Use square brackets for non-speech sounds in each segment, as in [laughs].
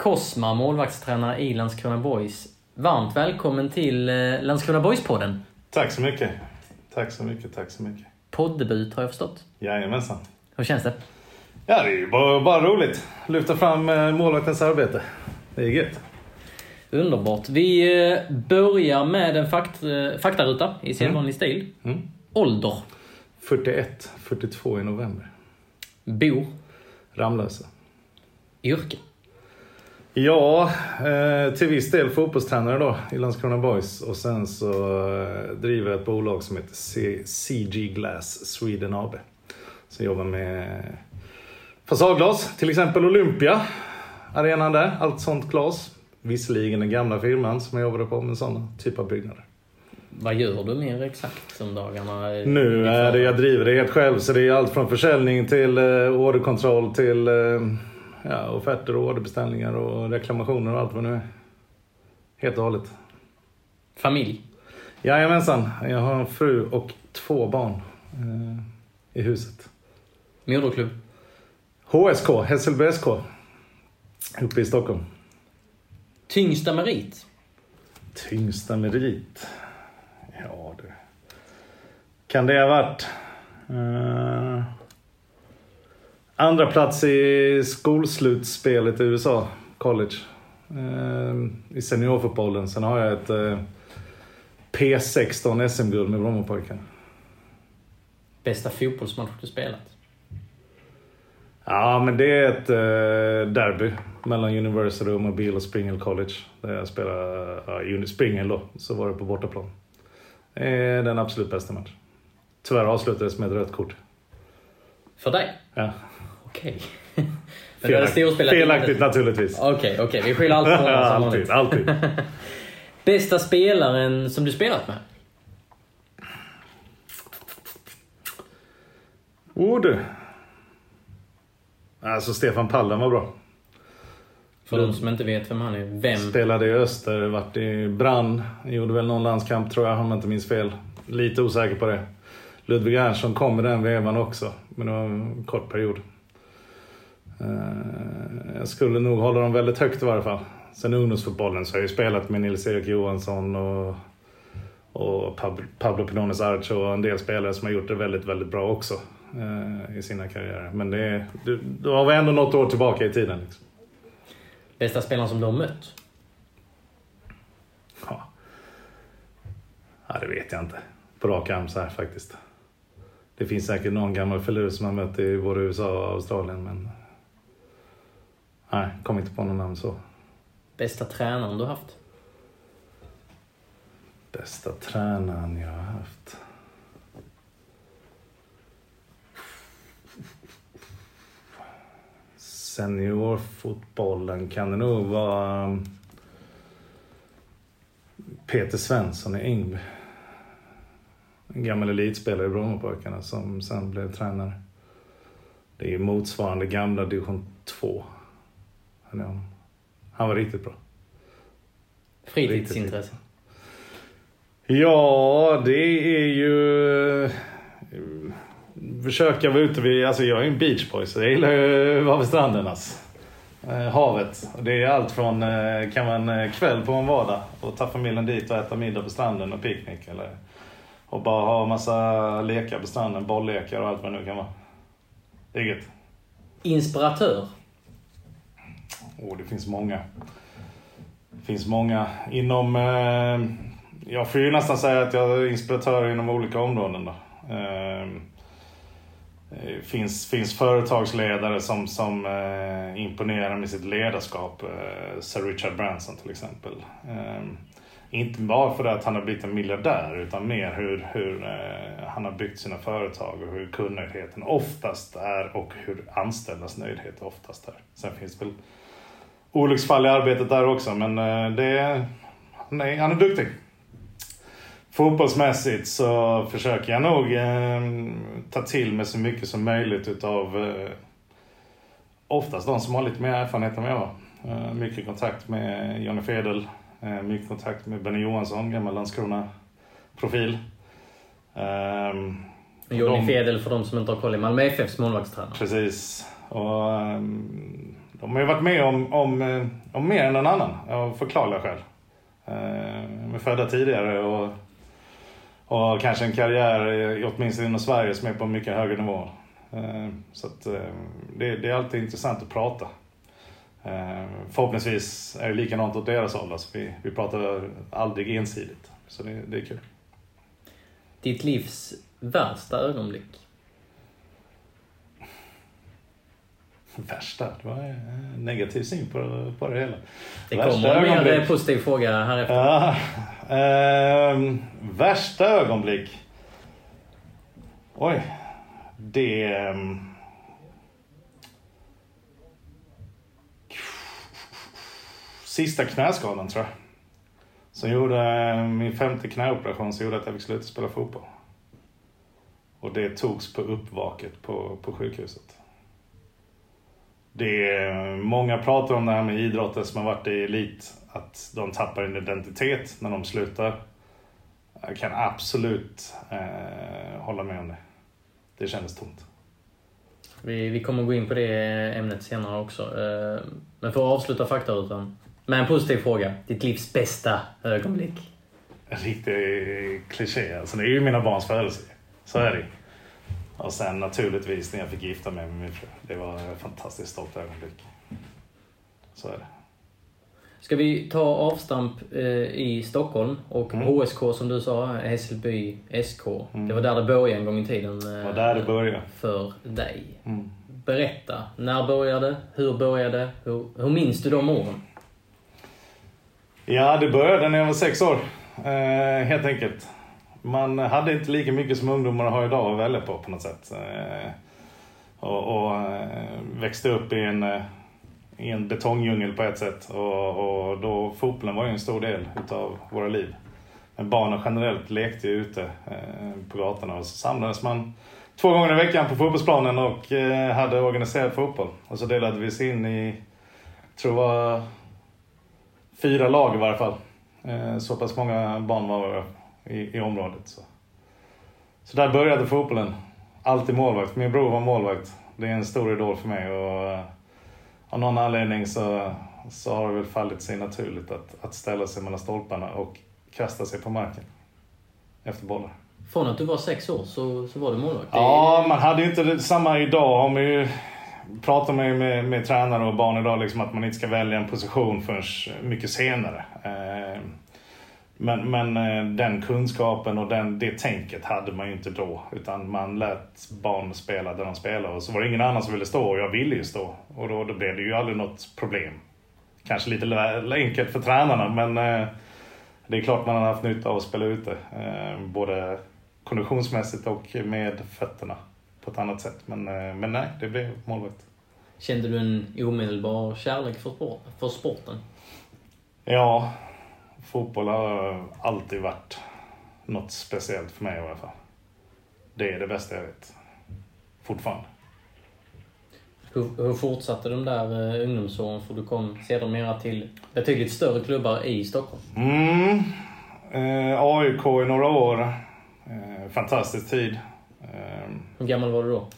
Kosma, målvaktstränare i Landskrona Boys. Varmt välkommen till eh, Landskrona Boys-podden. Tack så mycket. Tack så mycket, tack så mycket. Poddebut har jag förstått. Jajamensan. Hur känns det? Ja, det är ju bara, bara roligt. Lyfta fram eh, målvaktens arbete. Det är gött. Underbart. Vi eh, börjar med en fakt, faktaruta i sedvanlig stil. Mm. Ålder. 41, 42 i november. Bo. Ramlösa. Yrke. Ja, eh, till viss del fotbollstränare då i Landskrona Boys. Och sen så eh, driver jag ett bolag som heter CG Glass Sweden AB. Som jobbar med fasadglas, till exempel Olympia. Arenan där, allt sånt glas. Visserligen den gamla firman som jag jobbade på med sådana typer av byggnader. Vad gör du mer exakt som dagarna? Nu är det, jag driver det helt själv så det är allt från försäljning till eh, orderkontroll till eh, ja, offerter och orderbeställningar och reklamationer och allt vad det nu är. Helt och hållet. Familj. Jajamensan, jag har en fru och två barn eh, i huset. Moderklubb. HSK, Hässelby SK. Uppe i Stockholm. Tyngsta merit. Tyngsta merit? Ja du. Kan det ha varit... eh, andra plats i skolslutspelet i USA, college. Eh, I seniorfotbollen. Sen har jag ett eh, P16 SM-guld med Brommapojkarna. Bästa fotbollsmatch du spelat. Ja, men det är ett eh, derby mellan University och Mobile och Spring Hill College. Där jag spelade ja, Uni- Spring Hill då, så var det på bortaplan. Det är den absolut bästa matchen. Tyvärr avslutades med ett rött kort. För dig? Ja. Okej. [laughs] Storspelat felaktigt inte. naturligtvis. Okej, okej. Vi skyller allt på [laughs] alltid, alltid. [laughs] Bästa spelaren som du spelat med? Oh du. Alltså Stefan Pallen var bra. För de som inte vet vem han är. Vem? Spelade i Öster, vart i Brann. Gjorde väl någon landskamp tror jag, om jag inte minns fel. Lite osäker på det. Ludvig Ernsson kom i den vevan också. Men det var en kort period. Eh, Jag skulle nog hålla dem väldigt högt i varje fall. Sen ungdomsfotbollen så har jag ju spelat med Nils-Erik Johansson och, och Pab- Pablo Pinones Archo och en del spelare som har gjort det väldigt, väldigt bra också eh, i sina karriärer. Men det, det, då har vi ändå något år tillbaka i tiden. Liksom. Bästa spelaren som du har mött? Ja. ja, det vet jag inte. På rak arm så här faktiskt. Det finns säkert någon gammal filur som jag mött i både USA och Australien, men... Nej, kom inte på någon namn så. Bästa tränaren du haft? Bästa tränaren jag har haft. Seniorfotbollen kan det nog vara um, Peter Svensson i Ingby. En gammal elitspelare i Brommapojkarna som sen blev tränare. Det är ju motsvarande gamla division 2. Han är- Han var riktigt bra. Fritidsintresse? Ja, det är ju... eh, Försöka vara ute vid... Alltså jag är en beachboy så jag gillar ju att vara vid stranden alltså. Eh, havet. Det är allt från eh, kan eh, kväll på en vardag och ta familjen dit och äta middag på stranden och picknick. Eller, och bara ha massa lekar på stranden. Bolllekar och allt vad det nu kan vara. Det är gött. Inspiratör? Och det finns många. Det finns många. Inom... Eh, jag får ju nästan säga att jag är inspiratör inom olika områden. Då. Ehm, eh, det finns, finns företagsledare som, som eh, imponerar med sitt ledarskap. Eh, Sir Richard Branson till exempel. Eh, Inte bara för att han har blivit en miljardär utan mer hur, hur eh, han har byggt sina företag och hur kundnöjdheten oftast är och hur anställdas nöjdhet oftast är. Sen finns det väl olycksfall i arbetet där också men eh, det, nej, han är duktig. Fotbollsmässigt så försöker jag nog eh, ta till mig så mycket som möjligt utav eh, oftast de som har lite mer erfarenhet än jag. Eh, mycket kontakt med Jonny Fedel, eh, mycket kontakt med Benny Johansson, gammal Landskrona-profil. Um, Jonny de, Fedel, för de som inte har koll, är Malmö FFs målvaktstränare. Precis. Och, um, de har ju varit med om, om, eh, om mer än någon annan, av förklarliga skäl. Eh, de är födda tidigare och, har kanske en karriär, åtminstone inom Sverige, som är på en mycket högre nivå. Eh, så att, det, det är alltid intressant att prata. Förhoppningsvis är det likadant åt deras håll. Alltså vi, vi pratar aldrig ensidigt. Så det, det är kul. Ditt livs värsta ögonblick? Värsta? Det var en negativ syn på, på det hela. Det kommer en mer positiv fråga här efter. Ja, eh, värsta ögonblick? Oj. Det... Um, sista knäskadan tror jag. Som gjorde eh, min femte knäoperation som gjorde att jag fick sluta spela fotboll. Och det togs på uppvaket på, på sjukhuset. Det är, många pratar om det här med idrottare som har varit i elit, att de tappar en identitet när de slutar. Jag kan absolut eh, hålla med om det. Det kändes tomt. Vi, vi kommer gå in på det ämnet senare också. Eh, men för att avsluta faktarutan. Med en positiv fråga. Ditt livs bästa ögonblick? En riktig kliché. Alltså, det är ju mina barns födelse. Så är det Och sen naturligtvis när jag fick gifta mig med min fru. Det var ett fantastiskt stolt ögonblick. Så är det. Ska vi ta avstamp eh, i Stockholm och mm. HSK som du sa, Hässelby SK. Mm. Det var där det började en gång i tiden. Eh, det var där det började. För dig. Mm. Berätta. När började Hur började Hur, hur minns du de åren? Ja, det började när jag var sex år. Eh, helt enkelt. Man hade inte lika mycket som ungdomar har idag att välja på på något sätt. Eh, och, och eh, växte upp i en, eh, i en betongdjungel på ett sätt. Och, och då fotbollen var ju en stor del utav våra liv. Men barnen generellt lekte ju ute på gatorna och så samlades man två gånger i veckan på fotbollsplanen och hade organiserad fotboll. Och så delade vi oss in i, tror jag var fyra lag i varje fall. Så pass många barn var i, i området. Så. så där började fotbollen. Alltid målvakt. Min bror var målvakt. Det är en stor idol för mig och eh, av någon anledning så, så har det väl fallit sig naturligt att, att ställa sig mellan stolparna och kasta sig på marken efter bollar. Från att du var sex år så, så var du målvakt? Ja, man hade ju inte samma idag. Man ju pratar ju med, med tränare och barn idag liksom att man inte ska välja en position förrän mycket senare. Eh, men, men eh, den kunskapen och den, det tänket hade man ju inte då. Utan man lät barn spela där de spelade och så var det ingen annan som ville stå och jag ville ju stå. Och då, då blev det ju aldrig något problem. Kanske lite enkelt för tränarna men eh, det är klart man har haft nytta av att spela ute. Både konditionsmässigt och med fötterna på ett annat sätt. Men, eh, men nej, det blev målvakt. Kände du en omedelbar kärlek för, sport, för sporten? Ja, fotboll har alltid varit något speciellt för mig i alla fall. Det är det bästa jag vet. Fortfarande. Hur, hur fortsatte de där uh, ungdomsåren? För du kom sedermera till betydligt större klubbar i Stockholm. Mm. Eh, AIK i några år. Eh, fantastisk tid. Ehm, Hur gammal var du då?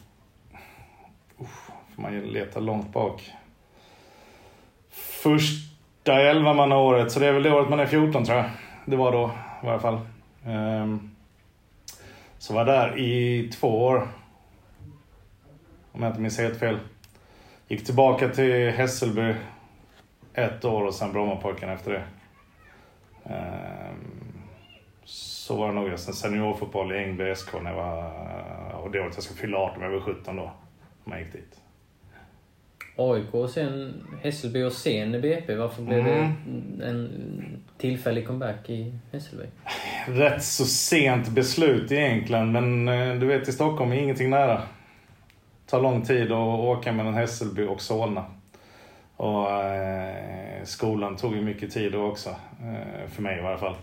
Uff, får man leta långt bak. Första elvamannaåret, så det är väl det året man är 14 tror jag. Det var då i varje fall. Um, så var där i två år. Om jag inte minns helt fel. Gick tillbaka till Hässelby ett år och sen Brommapojkarna efter det. Um, så var det nog. Sen seniorfotboll i Ängby SK när jag var... Och det året jag skulle fylla 18, jag var 17 då. När man gick dit. AIK och sen Hässelby och sen BP. Varför blev Mm. det en tillfällig comeback i Hässelby? Rätt så sent beslut egentligen, men eh, du vet i Stockholm är ingenting nära. tar lång tid att åka mellan Hässelby och Solna. Och eh, skolan tog ju mycket tid också, eh, för mig i varje fall.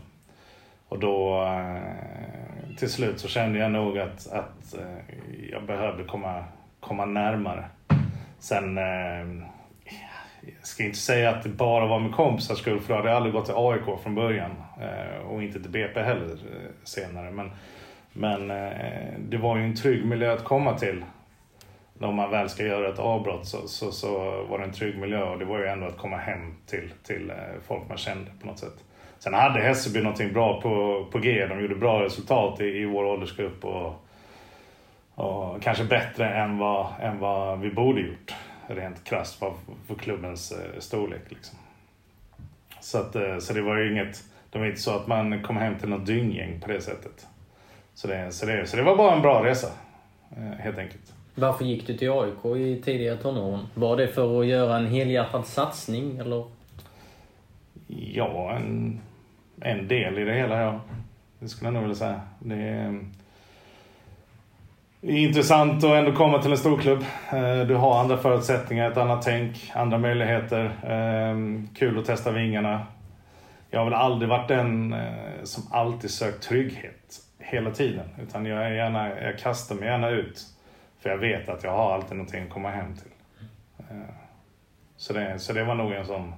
Och då eh, till slut så kände jag nog att, att eh, jag behövde komma, komma närmare. Sen, eh, jag ska inte säga att det bara var med kompisars skull, för då hade jag aldrig gått till AIK från början. Eh, och inte till BP heller eh, senare. Men, men eh, det var ju en trygg miljö att komma till. När man väl ska göra ett avbrott så, så, så var det en trygg miljö och det var ju ändå att komma hem till, till eh, folk man kände på något sätt. Sen hade Hässelby någonting bra på, på G. De gjorde bra resultat i, i vår åldersgrupp och, och kanske bättre än vad, än vad vi borde gjort. Rent krasst för, för klubbens eh, storlek. Liksom. Så, att, eh, så det var ju inget, det var inte så att man kom hem till något dynggäng på det sättet. Så det, så det, så det var bara en bra resa, eh, helt enkelt. Varför gick du till AIK i tidiga tonåren? Var det för att göra en helhjärtad satsning eller? Ja, en, en del i det hela, ja. Det skulle jag nog vilja säga. Det intressant att ändå komma till en storklubb. Eh, du har andra förutsättningar, ett annat tänk, andra möjligheter. Ehm, kul att testa vingarna. Jag har väl aldrig varit den eh, som alltid sökt trygghet hela tiden. Utan jag, är gärna, jag kastar mig gärna ut. För jag vet att jag har alltid någonting att komma hem till. Eh, så det, så det var nog en sån,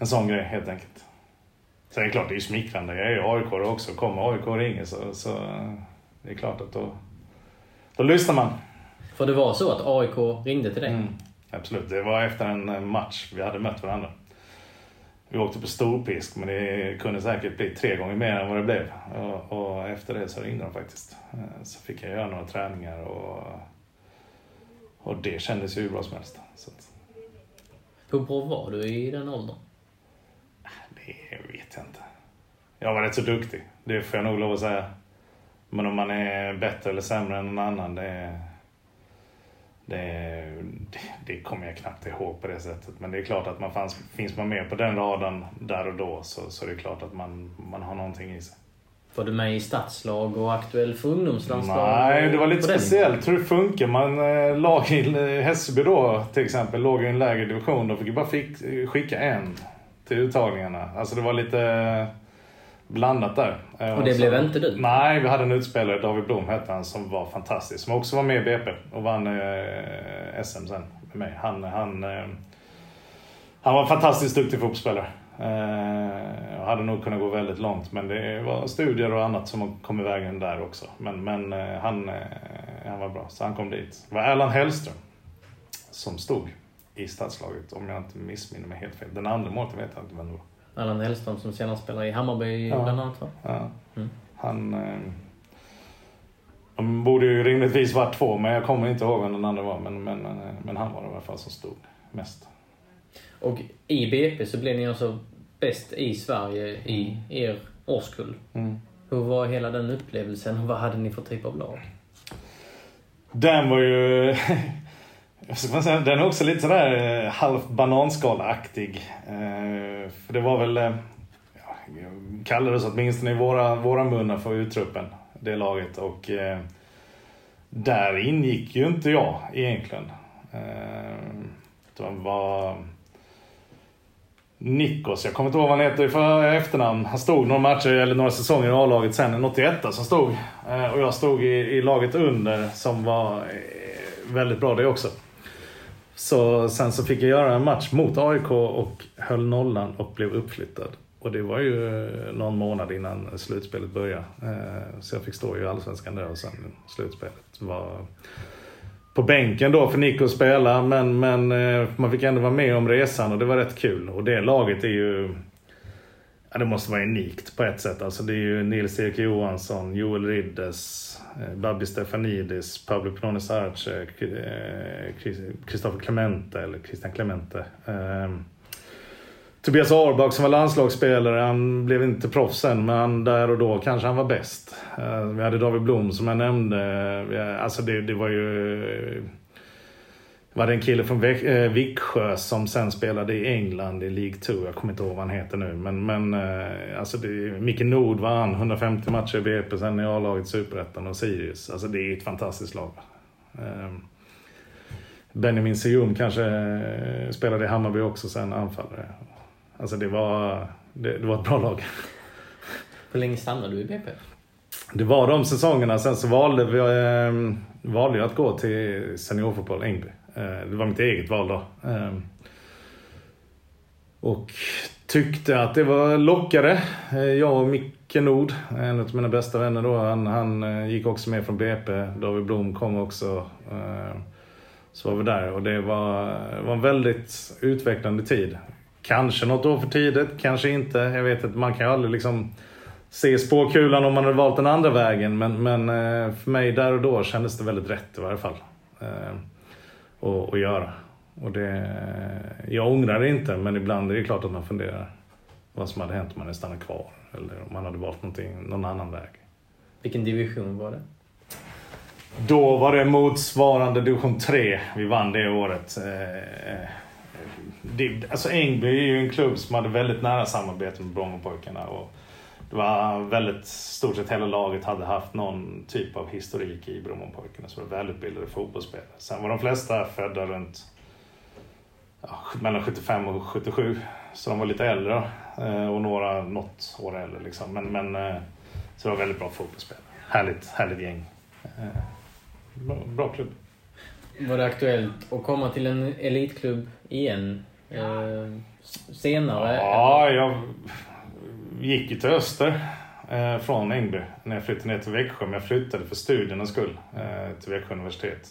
en sån grej helt enkelt. Sen är det klart, det är ju smickrande. Jag är ju AIK också. Kommer AIK och ringer så, så det är klart att då, då lyssnar man. För det var så att AIK ringde till dig? Mm, absolut. Det var efter en eh, match vi hade mött varandra. Vi åkte på storpisk, men det kunde säkert bli tre gånger mer än vad det blev. Och, och efter det så ringde de faktiskt. Eh, Så fick jag göra några träningar och, och det kändes ju hur bra som helst. Så att, Hur bra var du i den åldern? det vet jag inte. Jag var rätt så duktig, det får jag nog lov att säga. Men om man är bättre eller sämre än någon annan, det, det, det, det kommer jag knappt ihåg på det sättet. Men det är klart att man fanns, finns man med på den raden där och då så, så är det klart att man, man har någonting i sig. Var du med i stadslag och aktuell för ungdomslandslag? Nej, det var lite speciellt hur det funkar. Man, eh, lag i eh, Hässelby då till exempel låg i en lägre division. Då fick ju bara fick, skicka en till uttagningarna. Alltså det var lite blandat där. Eh, Och det så- blev inte du? Nej, vi hade en utspelare, David Blom hette han, som var fantastisk. Som också var med i BP och vann eh, SM sen med mig. Han, han, eh, han var en fantastiskt duktig fotbollsspelare. Eh, och hade nog kunnat gå väldigt långt. Men det var studier och annat som kom i vägen där också. Men, men eh, han, eh, han var bra, så han kom dit. Det var Erland Hellström som stod i stadslaget, om jag inte missminner mig helt fel. Den andra målvakten vet jag inte vem det var. Allan Hellström som senare spelar i Hammarby Ja. bland annat va? Ja. Mm. Han... Eh, de borde ju rimligtvis varit två, men jag kommer inte ihåg vem den andra var. Men, men, men, men han var det i alla fall som stod mest. Och i BP så blev ni alltså bäst i Sverige i er årskull. Mm. Hur var hela den upplevelsen och vad hade ni för typ av lag? Den var ju... [laughs] ska säga, den är också lite sådär eh, halvt bananskalaktig. Eh, för det var väl... Eh, ja, kallades åtminstone i våra, våra munnar för uttruppen, det laget. Och eh, där ingick ju inte jag egentligen. Eh, det var Nikos, jag kommer inte ihåg vad han heter i för efternamn. Han stod några matcher eller några säsonger i A-laget sen, en 81 som stod. Eh, och jag stod i, i laget under som var eh, väldigt bra det också. Så sen så fick jag göra en match mot AIK och höll nollan och blev uppflyttad. Och det var ju eh, någon månad innan slutspelet började. Eh, så jag fick stå i Allsvenskan där och sen slutspelet var på bänken då för Nico att spela. Men, men eh, man fick ändå vara med om resan och det var rätt kul. Och det laget är ju... Ja, det måste vara unikt på ett sätt. Alltså det är ju Nils-Erik Johansson, Joel Riddes, eh, Babi Stefanidis, Pablo Pinones Arce, Kristoffer eh, Clemente, eller Christian Clemente. Ehm, Tobias Arbak som var landslagsspelare, han blev inte proffs än, men han, där och då kanske han var bäst. Ehm, vi hade David Blom som jag nämnde. Alltså det, det var ju var det en kille från eh, Viksjö som sen spelade i England i League 2. Jag kommer inte ihåg vad han heter nu. Men, men eh, alltså det, Micke Nord var han. 150 matcher i BP, sen i A-laget Superettan och Sirius. Alltså det är ett fantastiskt lag. Ehm, Benjamin Sejum kanske eh, spelade i Hammarby också sen, anfallare. Alltså det var, det, det var ett bra lag. Hur länge stannade du i BP? Det var de säsongerna. Sen så valde, vi, eh, valde jag att gå till seniorfotboll, Ängby. Eh, det var mitt eget val då. Ehm, och tyckte att det var lockade. Eh, jag och Micke Nord, en av mina bästa vänner då, han, han eh, gick också med från BP. David Blom kom också. Så var vi där och det var, var en väldigt utvecklande tid. Kanske något år för tidigt, kanske inte. Jag vet att man kan ju aldrig liksom se spåkulan om man hade valt den andra vägen. Men, men för mig där och då kändes det väldigt rätt i varje fall. Ehm, Eh, att göra. Och det, jag ångrar det inte, men ibland är det klart att man funderar vad som hade hänt om man hade stannat kvar. Eller om man hade valt någon annan väg. Vilken division var det? Då var det motsvarande division 3 vi vann det året. Eh, det, alltså Ängby är ju en klubb som hade väldigt nära samarbete med Brommapojkarna. Och det var väldigt, stort sett hela laget hade haft någon typ av historik i Brommapojkarna. Så det var välutbildade fotbollsspelare. Sen var de flesta födda runt ja, mellan 75 och 77. Så de var lite äldre. Eh, och några något år äldre liksom. Men, men eh, så det var väldigt bra fotbollsspelare. Härligt, härligt gäng. Bra, bra klubb. Var det aktuellt att komma till en elitklubb igen eh, senare? Ja, jag gick ju till Öster eh, från Ängby när jag flyttade ner till Växjö. Men jag flyttade för studiernas skull eh, till Växjö universitet.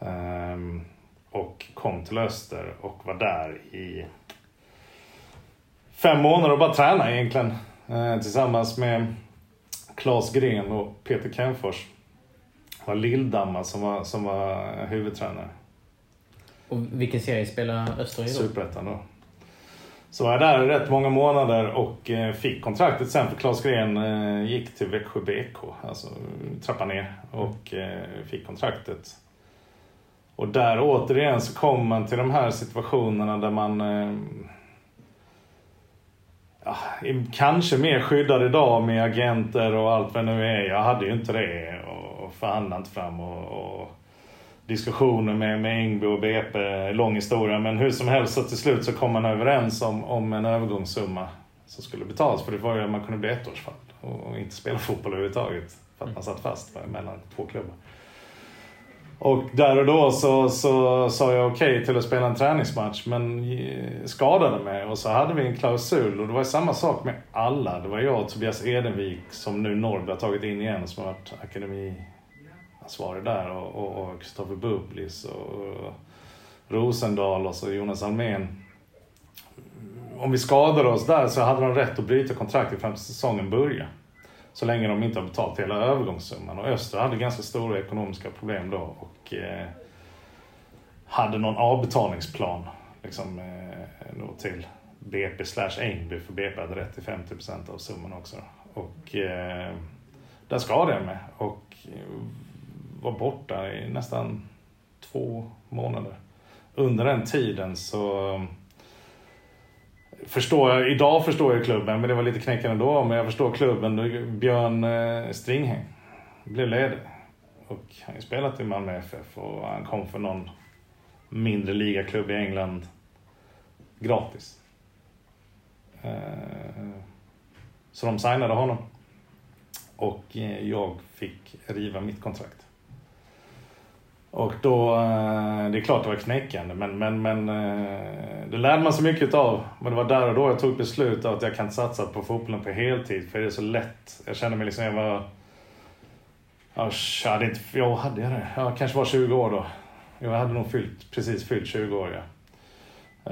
Ehm, och kom till Öster och var där i fem månader och bara tränade egentligen. Eh, tillsammans med Claes Gren och Peter Kenfors var Lilldamma som var, som var huvudtränare. Och vilken serie spelar Öster i då? Superettan då. Så var jag där i rätt många månader och eh, fick kontraktet sen för Claes Gren eh, gick till Växjö BK, alltså trappan ner och eh, fick kontraktet. Och där återigen så kom man till de här situationerna där man ja, kanske mer skyddad idag med agenter och allt vad det nu är. Jag hade ju inte det och förhandlade inte fram och, och diskussioner med, med Ingbo och BP, lång historia. Men hur som helst så till slut så kom man överens om, om en övergångssumma som skulle betalas. För det var ju att man kunde bli ettårsfall och, inte spela fotboll överhuvudtaget. För att man satt fast mellan två klubbar. Och där och då så, så sa jag okej okay till att spela en träningsmatch men eh, skadade mig och så hade vi en klausul och det var samma sak med alla. Det var jag och Tobias Edenvik som nu Norrby har tagit in igen som har varit akademi akademiansvarig där och Kristoffer Bubblis och Rosendal och så Jonas Almén. Om vi skadade oss där så hade de rätt att bryta kontraktet fram till säsongen började. Så länge de inte har betalt hela övergångssumman. Och Öster hade ganska stora ekonomiska problem då och eh, hade någon avbetalningsplan liksom, eh, till BP slash Ängby för BP hade rätt till 50% av summan också. Och eh, där skadade jag mig och var borta i nästan två månader. Under den tiden så um, förstår jag, idag förstår jag klubben, men det var lite knäckande då. Men jag förstår klubben. Björn Stringheim Stringhäng blev ledig. Och han har spelat i Malmö FF och han kom för någon mindre ligaklubb i England gratis. Eh, så de signade honom. Och eh, jag fick riva mitt kontrakt. Och då, eh, det är klart det var knäckande men, men, men eh, det lärde man sig mycket av. Men det var där och då jag tog beslut att jag kan inte satsa på fotbollen på heltid för det är så lätt. Jag kände mig liksom, jag var... Jag hade inte, jag hade jag det? Jag kanske var 20 år då. Jag hade nog fyllt, precis fyllt 20 år ja.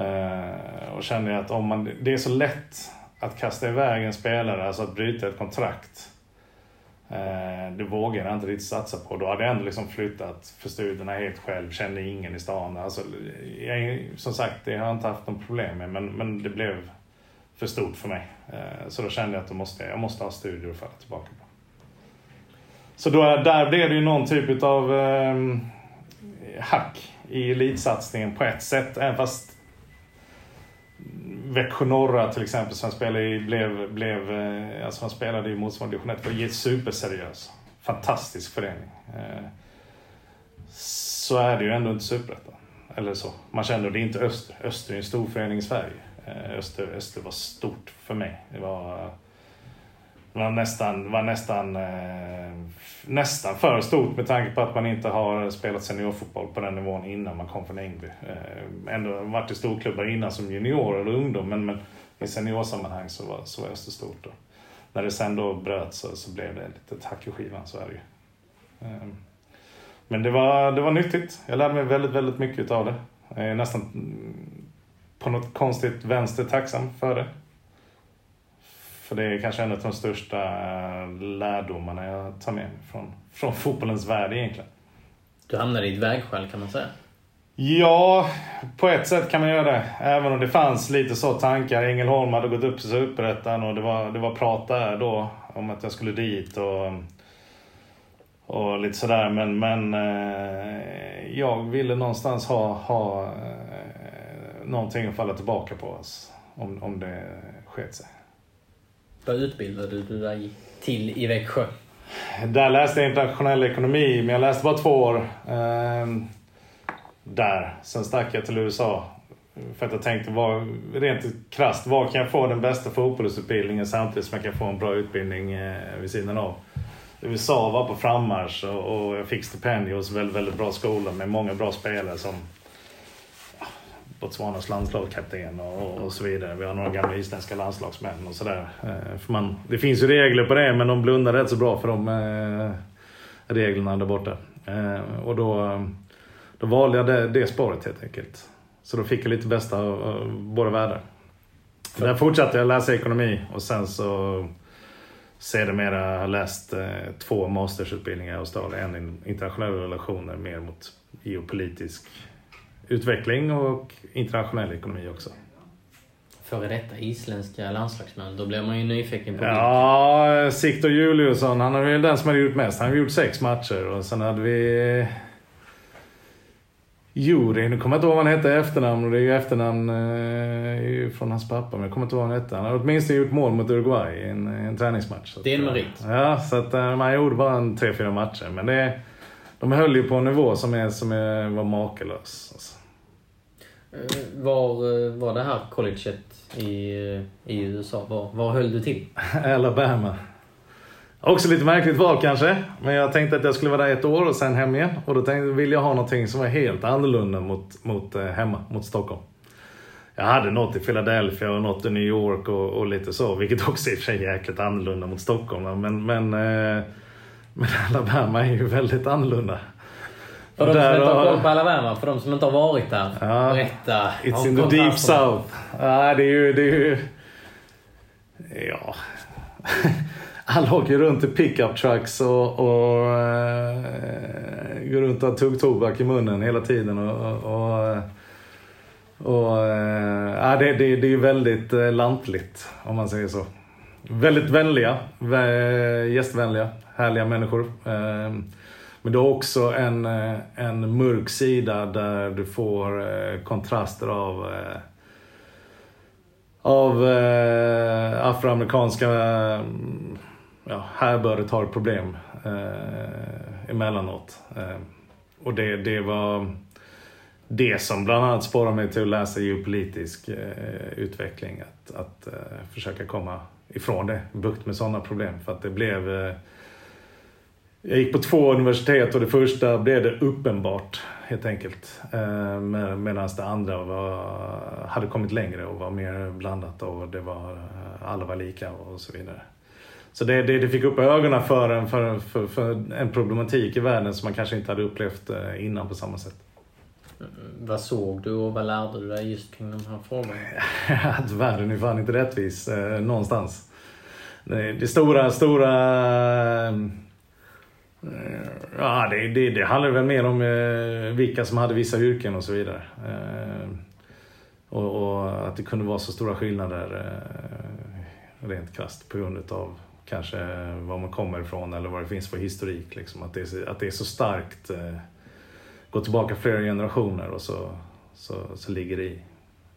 Eh, och kände att om man, det är så lätt att kasta iväg en spelare, alltså att bryta ett kontrakt. Eh, det vågade jag inte riktigt satsa på. Då hade jag ändå liksom flyttat för studierna helt själv, kände ingen i stan. Alltså, jag, som sagt, det har jag inte haft något problem med, men, men det blev för stort för mig. Eh, så då kände jag att måste, jag måste ha studier att falla tillbaka på. Så då, där blev det ju någon typ av... eh, hack i elitsatsningen på ett sätt. Även fast Växjö Norra till exempel som spelade i, blev, blev, eh, alltså han spelade i motsvarande division 1 var superseriös. Fantastisk förening. Eh, så är det ju ändå inte superettan. Eller så. Man känner det är inte Öster. Öster är en stor förening i Sverige. Eh, Öster, Öster var stort för mig. Det var, var nästan, var nästan, eh, nästan för stort med tanke på att man inte har spelat seniorfotboll på den nivån innan man kom från Ängby. Eh, ändå varit i storklubbar innan som junior eller ungdom men, men i seniorsammanhang så var, så var Öster stort. Då. När det sen då bröt så, så blev det lite hack i skivan, så är det ju. Eh, men det var, det var nyttigt. Jag lärde mig väldigt, väldigt mycket av det. Jag är nästan på något konstigt vänster tacksam för det. För det är kanske en av de största lärdomarna jag tar med mig från, från fotbollens värld egentligen. Du hamnade i ett vägskäl kan man säga. Ja, på ett sätt kan man göra det. Även om det fanns lite så tankar. Ängelholm hade gått upp i Superettan och det var, det var prat där då om att jag skulle dit. och och lite sådär. Men, men eh, jag ville någonstans ha, ha eh, någonting att falla tillbaka på oss, om, om det sket sig. Vad utbildade du dig till i Växjö? Där läste jag internationell ekonomi, men jag läste bara två år. Eh, där. Sen stack jag till USA. För att jag tänkte, var, rent krasst, var kan jag få den bästa fotbollsutbildningen samtidigt som jag kan få en bra utbildning eh, vid sidan av? USA var på frammarsch och, och jag fick stipendium hos väldigt, väldigt bra skolor med många bra spelare som Botswanas landslagskapten och, och så vidare. Vi har några gamla isländska landslagsmän och sådär. Eh, det finns ju regler på det men de blundar rätt så bra för de eh, reglerna där borta. Eh, och då, då valde jag det, det spåret helt enkelt. Så då fick jag lite bästa av, av båda världar. Där fortsatte jag läsa ekonomi och sen så sedermera har läst eh, två mastersutbildningar i Australien. En i internationella relationer mer mot geopolitisk utveckling och internationell ekonomi också. Före detta isländska landslagsmän, då blir man ju nyfiken på det. Ja, Siktor Juliusson, han är väl den som har gjort mest. Han har gjort sex matcher och sen hade vi Juri, nu kommer jag inte ihåg vad han hette i efternamn och det är ju efternamn eh, från hans pappa. Men jag kommer inte ihåg vad han hette. Han har åtminstone gjort mål mot Uruguay i en, en träningsmatch. det är en merit. Ja, så att eh, man gjorde bara en tre, fyra matcher. Men det, de höll ju på en nivå som, är, som är, var makalös. Alltså. Eh, var, eh, var det här colleget i, eh, i USA? Var, var höll du till? [laughs] Alabama. Också lite märkligt val kanske. Men jag tänkte att jag skulle vara där ett år och sen hem igen. Och då tänkte, ville jag ha någonting som var helt annorlunda mot, mot hemma, mot Stockholm. Jag hade något i Philadelphia och något i New York och, och lite så. Vilket också i och för sig är jäkligt annorlunda mot Stockholm. Men, men, men Alabama är ju väldigt annorlunda. För de som inte har koll på Alabama, för de som inte har varit där. Ja, berätta. It's in the deep south. Ja, det är ju... Det är ju ja [laughs] han åker runt i pickup trucks och, och uh, går runt och har tuggtobak i munnen hela tiden. Och, och, och uh, ja, det, det, det är väldigt uh, lantligt om man säger så. Väldigt vänliga, gästvänliga, härliga människor. Men du har också en, eh, en mörk sida där du får eh, kontraster av eh, av afroamerikanska mm, ja, härbördet har problem eh, emellanåt. Eh, och det, det var det som bland annat sporrade mig till att läsa geopolitisk eh, utveckling. Att, att eh, försöka komma ifrån det, bukt med sådana problem. För att det blev... Jag gick på två universitet och det första blev det uppenbart helt enkelt. Eh, med, Medan det andra var, hade kommit längre och var mer blandat och det var, eh, alla var lika och så vidare. Så det, det, det, fick upp ögonen för en, för, för, för, en problematik i världen som man kanske inte hade upplevt eh, innan på samma sätt. Vad såg du och vad lärde du dig just kring de här frågorna? [laughs] Att världen är fan inte rättvis eh, någonstans. Det stora, stora... Eh, ja, det, det, det handlar väl mer om eh, vilka som hade vissa yrken och så vidare. Eh, och, och, att det kunde vara så stora skillnader rent krasst på grund av kanske var man kommer ifrån eller vad det finns för historik. Liksom. Att, det är, att det är så starkt, gå tillbaka flera generationer och så, så, så ligger det i.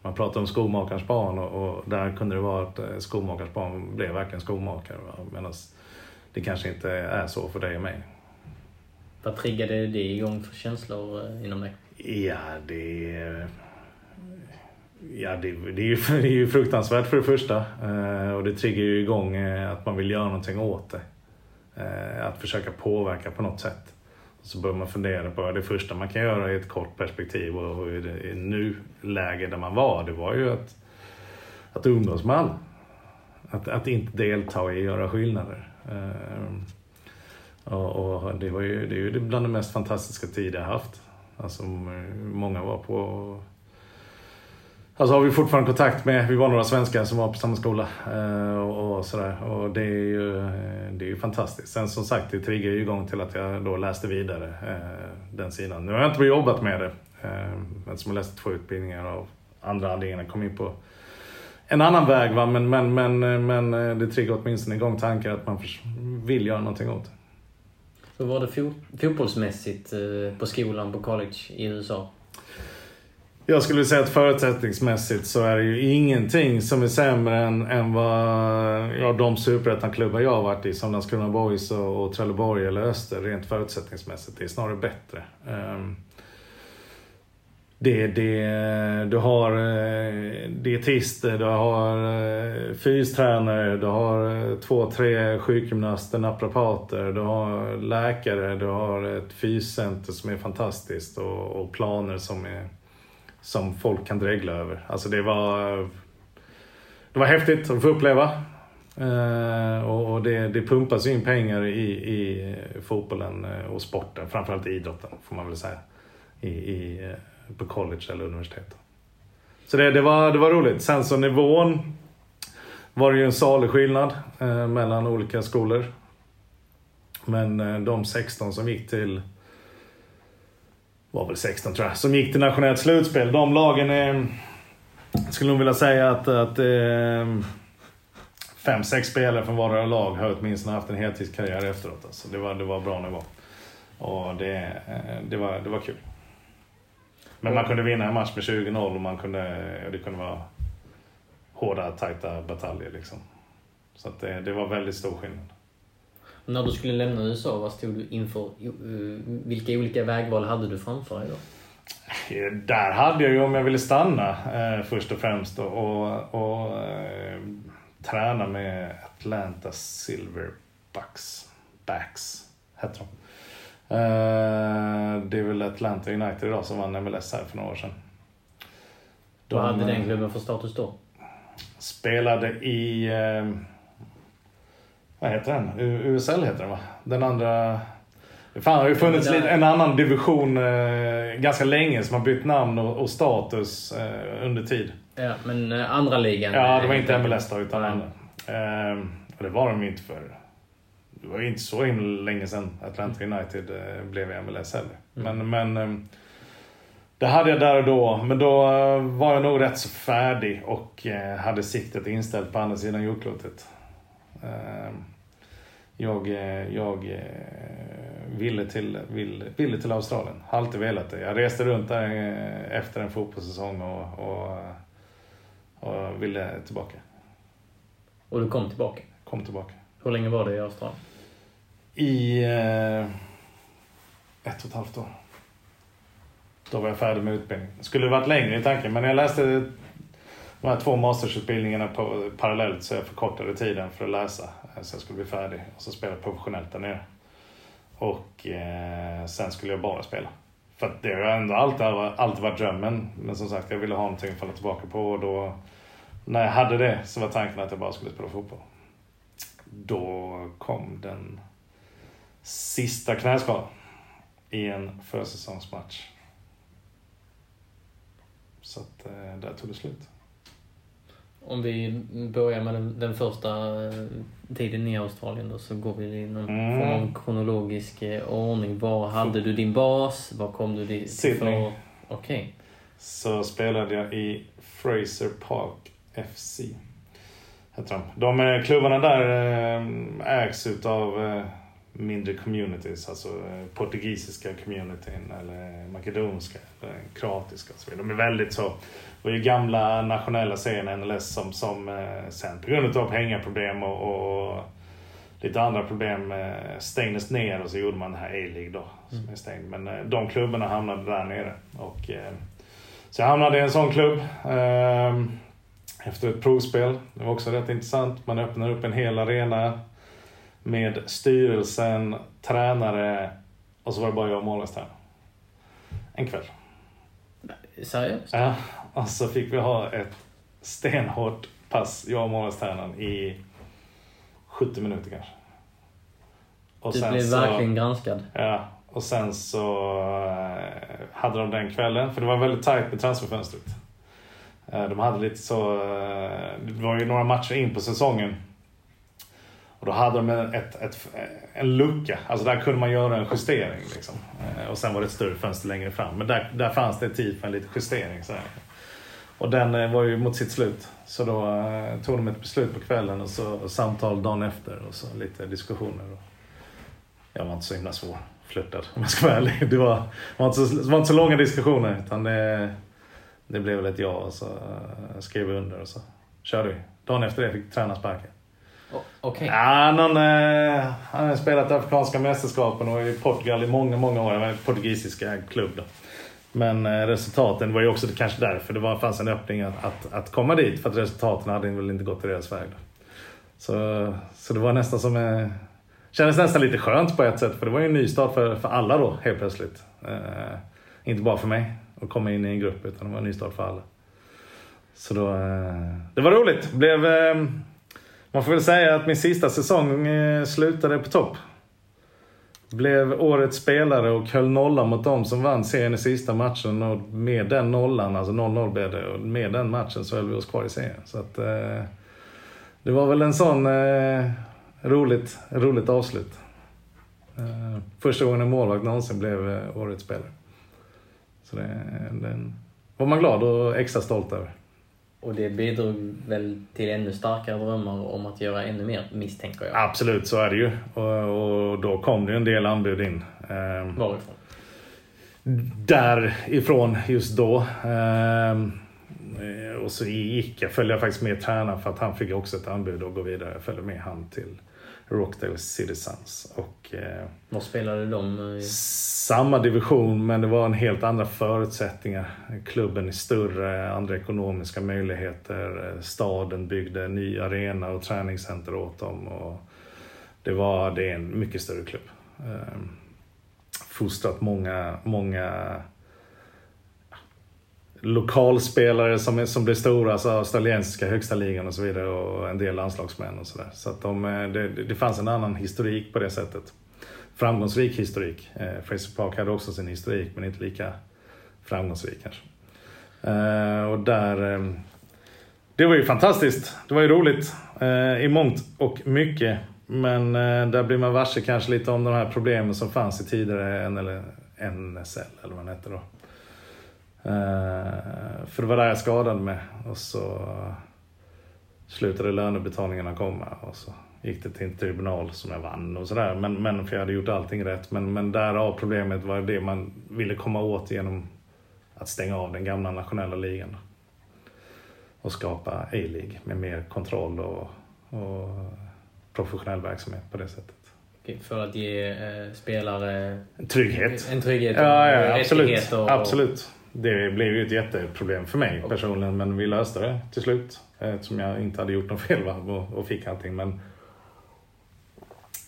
Man pratar om skomakarens barn och, och där kunde det vara att skomakarens barn blev verkligen skomakare. Medan det kanske inte är så för dig och mig. Vad triggade det igång för känslor eh, inom dig? Ja, det... Ja, det, det, är ju, [laughs] det är ju fruktansvärt för det första. Eh, och det triggar ju igång eh, att man vill göra någonting åt det. Att försöka påverka på något sätt. Så börjar man fundera på det första man kan göra i ett kort perspektiv och, i nuläge där man var, det var ju att, att umgås med alla. Att, att inte delta i att göra skillnader. Ehm, och, det, var ju, det är ju bland de mest fantastiska tider jag haft. Alltså, många var på... Alltså har vi fortfarande kontakt med, vi var några svenskar som var på samma skola eh, och, och, sådär. Och det är, ju, eh, det är ju fantastiskt. Sen som sagt, det triggar ju igång till att jag då läste vidare eh, den sidan. Nu har jag inte jobbat med det eftersom jag läste två utbildningar av andra anledningar. kom in på en annan väg va, men, men, men, men det triggar åtminstone igång tankar att man vill göra någonting åt det. Hur var det fot fotbollsmässigt eh, på skolan, på college i USA? Jag skulle säga att förutsättningsmässigt så är det ju ingenting som är sämre än, än vad ja, de superettan-klubbar jag har varit i, som Landskrona Boys och, och Trelleborg eller Öster, rent förutsättningsmässigt. Det är snarare bättre. Um, det, det, du har eh, dietister, du har eh, fystränare, du har eh, två, tre sjukgymnaster, naprapater, du har läkare, du har ett fyscenter som är fantastiskt och, och planer som, är, som folk kan dregla över. Alltså det var, det var häftigt att få uppleva. och, och det, det pumpas in pengar i, i fotbollen och sporten, framförallt idrotten får man väl säga. I, i på college eller universitet. Så det, det, var, det var roligt. Sen så nivån var det ju en salig skillnad eh, mellan olika skolor. Men eh, de 16 som gick till var väl 16 tror jag, som gick till nationellt slutspel. De lagen är, skulle nog vilja säga att, att eh, fem, sex spelare från vardera lag har åtminstone haft en heltidskarriär efteråt. Alltså det, var, det var bra nivå. Och det, eh, det, var, det var kul. Men man kunde vinna en match med 20-0 och man kunde, det kunde vara hårda, tajta bataljer. Liksom. Så att det, det var väldigt stor skillnad. När du skulle lämna USA, vad stod du inför? Eh, vilka olika vägval hade du framför dig då? Eh, där hade jag ju om jag ville stanna eh, först och främst och, och, och eh, träna med Atlanta Silverbacks. Backs, hette de. Eh, det är väl Atlanta United idag som vann MLS här för några år sedan. De, Vad hade den klubben för status då? Spelade i... Eh, vad heter den? USL heter den va? Den andra... Det fan, har ju funnits lite, en annan division eh, ganska länge som har bytt namn och, status eh, under tid. Ja, men eh, andra ligan? Ja, det var inte MLS då, utan andra. Eh, och det var de inte för det var ju inte så himla länge sedan Atlanta United eh, blev MLS heller. Mm. Men, men ehm, det hade jag där och då. Men då eh, var jag nog rätt så färdig och eh, hade siktet inställt på andra sidan jordklotet. Ehm, jag, jag ville, till, ville, ville till Australien. Har alltid velat det. Jag reste runt där efter en fotbollssäsong och, och, och ville tillbaka. Och du kom tillbaka? Kom tillbaka. Hur länge var det i Australien? I eh, ett och ett halvt år. Då var jag färdig med utbildningen. Det skulle varit längre i tanken, men jag läste de här två mastersutbildningarna på, parallellt så jag förkortade tiden för att läsa. Eh, så jag skulle bli färdig och så spela professionellt där nere. Och eh, sen skulle jag bara spela. För det har ändå alltid, alltid varit drömmen. Men som sagt, jag ville ha någonting att falla tillbaka på och då när jag hade det så var tanken att jag bara skulle spela fotboll. Då kom den sista knäskada i en försäsongsmatch. Så att eh, där tog det slut. Om vi börjar med den, den första eh, tiden i Australien då, så går vi i någon mm. form kronologisk eh, ordning. Var hade du din bas? Var kom du dit? Sydney. Okej. Okay. Så spelade jag i Fraser Park FC. Heter de. de klubbarna där ägs utav mindre communities, alltså eh, portugisiska communityn eller makedonska eller kroatiska och så vidare. De är väldigt så, var ju gamla nationella serien NLS som, som eh, sen på grund av pengaproblem och, och lite andra problem eh, stängdes ner och så gjorde man den här A-League då. Som är stängd. Men de klubbarna hamnade där nere. Och, så jag hamnade i en sån klubb. Eh, efter ett provspel. Det var också rätt intressant. Man öppnar upp en hel arena med styrelsen, tränare och så var det bara jag och målvaktstränaren. En kväll. Seriöst? Ja, och så fick vi ha ett stenhårt pass, jag och målvaktstränaren, i 70 minuter kanske. Och Du blev verkligen granskad. Ja, och sen så eh, hade de den kvällen, för det var väldigt tajt med transferfönstret. Eh, De hade lite så, eh, det var ju några matcher in på säsongen. Och då hade de ett, ett, en lucka, alltså där kunde man göra en justering. Liksom. Eh, och sen var det ett större fönster längre fram. Men där, där fanns det tid för en liten justering. Så här. Och den eh, var ju mot sitt slut. Så då eh, tog de ett beslut på kvällen och så samtal dagen efter och så lite diskussioner. Och jag var inte så himla svår flörtad om jag ska vara ärlig. Det var, var, inte så, det var inte så långa diskussioner utan det, det blev väl ett ja och så skrev vi under och så körde vi. Dagen efter det fick tränaren sparken. O- Ja, eh, han har spelat Afrikanska mästerskapen och i Portugal i många, många år. En portugisiska klubb då. Men eh, resultaten var ju också kanske därför det var, fanns en öppning att, att, att komma dit. För att resultaten hade väl inte gått i deras väg. Då. Så, så det var nästan som... Eh, kändes nästan lite skönt på ett sätt. För det var ju en ny start för, för alla då helt plötsligt. Eh, inte bara för mig att komma in i en grupp utan det var en ny start för alla. Så då, eh, det var roligt. Blev, eh, man får väl säga att min sista säsong eh, slutade på topp. Blev årets spelare och höll nollan mot dem som vann serien i sista matchen. Och med den nollan, alltså 0-0 blev det, och med den matchen så höll vi oss kvar i serien. Så att, eh, det var väl en sån eh, roligt, roligt avslut. Eh, första gången en målvakt någonsin blev eh, årets spelare. Så det, den var man glad och extra stolt över. Och det bidrog väl till ännu starkare drömmar om att göra ännu mer, misstänker jag. Absolut, så är det ju. Och, och då kom det en del anbud in. Eh, Varifrån? därifrån just då. Eh, och så gick jag, följde jag faktiskt med tränaren för att han fick också ett anbud att gå vidare. Jag följde med han till Rockdale Citizens. Och, eh, Var spelade de? i? samma division men det var en helt andra förutsättningar. Klubben är större, andra ekonomiska möjligheter. Staden byggde en ny arena och träningscenter åt dem. Och det, var, det är en mycket större klubb. Ehm, Fostrat många, många lokalspelare som, är, som blir stora, alltså australiensiska högsta ligan och så vidare och en del landslagsmän och sådär. Så att de, eh, det, det fanns en annan historik på det sättet. Framgångsrik historik. Eh, Fraser Park hade också sin historik men inte lika framgångsrik kanske. Eh, och där... Eh, det var ju fantastiskt. Det var ju roligt eh, i mångt och mycket. Men eh, där blir man varse kanske lite om de här problemen som fanns i tidigare NL, NSL eller vad den hette då. Eh, för det var där jag skadade mig och så slutade lönebetalningarna komma och så gick det till en tribunal som jag vann och sådär. Men, men för jag hade gjort allting rätt. Men, men därav problemet var det man ville komma åt genom att stänga av den gamla nationella ligan. Och skapa A-League med mer kontroll och, och professionell verksamhet på det sättet. För att ge eh, spelare Trygghet. en trygghet och Ja, ja absolut. Och, absolut. Det blev ju ett jätteproblem för mig personligen, men vi löste det till slut. Eftersom jag inte hade gjort något fel? Och, och fick allting. Men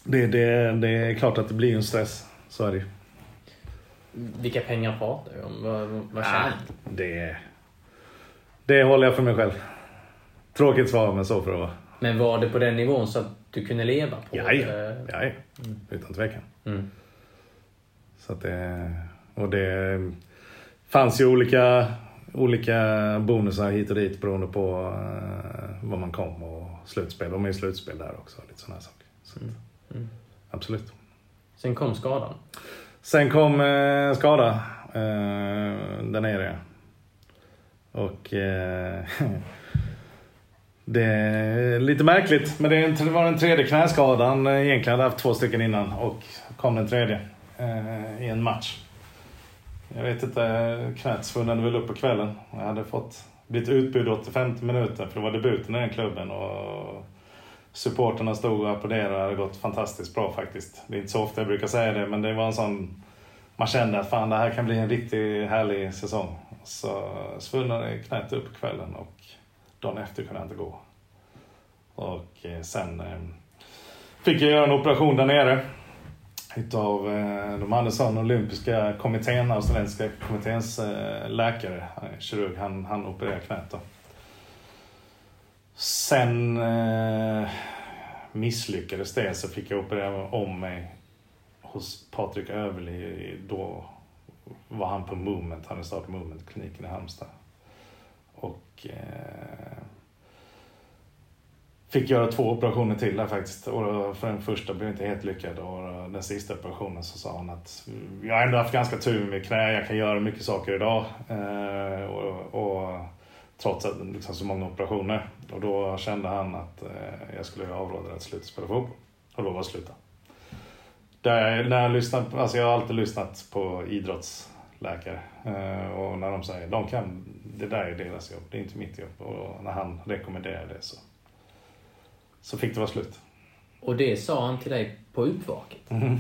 det, det, det är klart att det blir en stress. Så är det ju. Vilka pengar pratar vi om? Vad, vad tjänar Ah, det, det håller jag för mig själv. Tråkigt svar, men så får det vara. Men var det på den nivån så att du kunde leva på Ja, det? ja, ja, utan tvekan. Mm. Så att det, och det fanns ju olika, olika bonusar hit och dit beroende på uh, var man kom och slutspel. De är ju slutspel där också. Lite sådana saker. Så att, Mm. Absolut. Sen kom skadan. Sen kom eh, skada eh, där nere. Och eh, [laughs] Det är lite märkligt, men det var den tredje knäskadan. Egentligen hade jag haft två stycken innan och kom den tredje eh, i en match. Jag vet inte, knät svullnade väl upp på kvällen. Jag hade fått blivit utbud 85 minuter för det var debuten i den klubben. Och supporterna stod och applåderade. Det hade gått fantastiskt bra faktiskt. Det är inte så ofta jag brukar säga det, men det var en sån... Man kände att fan, det här kan bli en riktigt härlig säsong. Så svullnade knät upp på kvällen och dagen efter kunde jag inte gå. Och eh, sen eh, fick jag göra en operation där nere. Utav, eh, de hade sån olympiska kommittén, australiensiska kommitténs eh, läkare, eh, kirurg, han, han opererade knät då. Sen eh, misslyckades det så fick jag operera om mig hos Patrik Överli. Då var han på Movement, han hade startat Movement-kliniken i Halmstad. Och eh, fick göra två operationer till där faktiskt. Och för den första blev inte helt lyckad och den sista operationen så sa han att jag har ändå haft ganska tur med knä, jag kan göra mycket saker idag. Eh, och, och trots att liksom så många operationer. Och då kände han att eh, jag skulle avråda att sluta spela fotboll. Och då var det sluta. Där, när jag, lyssnat, alltså jag har alltid lyssnat på idrottsläkare. Eh, och när de säger de kan, det där är deras jobb, det är inte mitt jobb. Och när han rekommenderar det så, så fick det vara slut. Och det sa han till dig på uppvaket? Mm.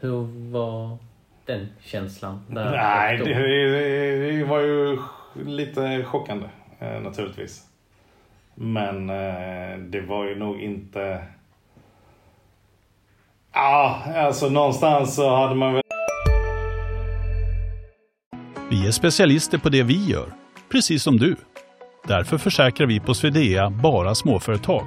Hur var den känslan? Där Nej, det, det, det var ju lite chockande eh, naturligtvis. Men eh, det var ju nog inte... Ja, alltså någonstans så hade man väl... Vi är specialister på det vi gör, precis som du. Därför försäkrar vi på Swedea bara småföretag,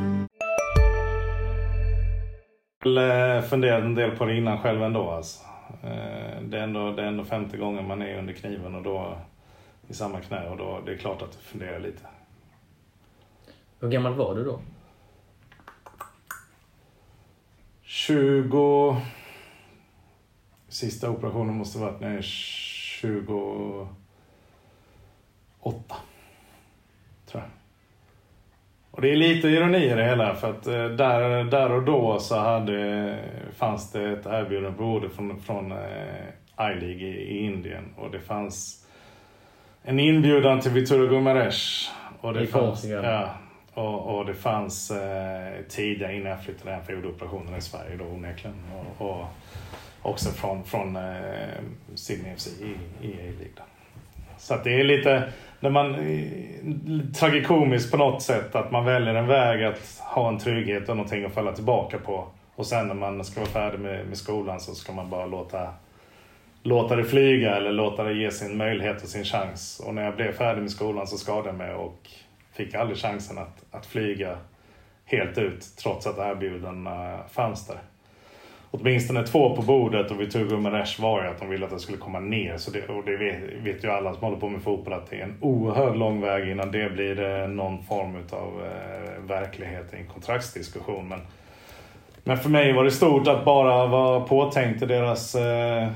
Eh, funderade en del på det innan själv ändå. Alltså. Eh, det, är ändå det är ändå femte gången man är under kniven och då i samma knä och då det är klart att du funderar lite. Hur gammal var du då? 20... Sista operationen måste varit när jag är 28. Och det är lite ironi i det hela för att eh, där, där och då så hade, fanns det ett erbjudande både från, från eh, I-League i, i Indien och det fanns en inbjudan till Vittorio Gumares. Och det I fanns, ja, och, och, det fanns eh, tidigare innan jag flyttade hem för jag gjorde operationen i Sverige då onekligen. Och, och också från, från eh, Sydney FC i, i A-League. Så det är lite, när man, eh, tragikomiskt på något sätt att man väljer en väg att ha en trygghet och någonting att falla tillbaka på. Och sen när man ska vara färdig med, med skolan så ska man bara låta låta det flyga eller låta det ge sin möjlighet och sin chans. Och när jag blev färdig med skolan så skadade jag mig och fick aldrig chansen att, att flyga helt ut trots att erbjudandena fanns där. Åtminstone två på bordet och vi tog Umeresh var ju att de ville att den skulle komma ner. Så det, och det vet, vet ju alla som håller på med fotboll att det är en oerhört lång väg innan det blir eh, någon form av eh, verklighet i en kontraktsdiskussion. Men, men för mig var det stort att bara vara påtänkt i deras eh,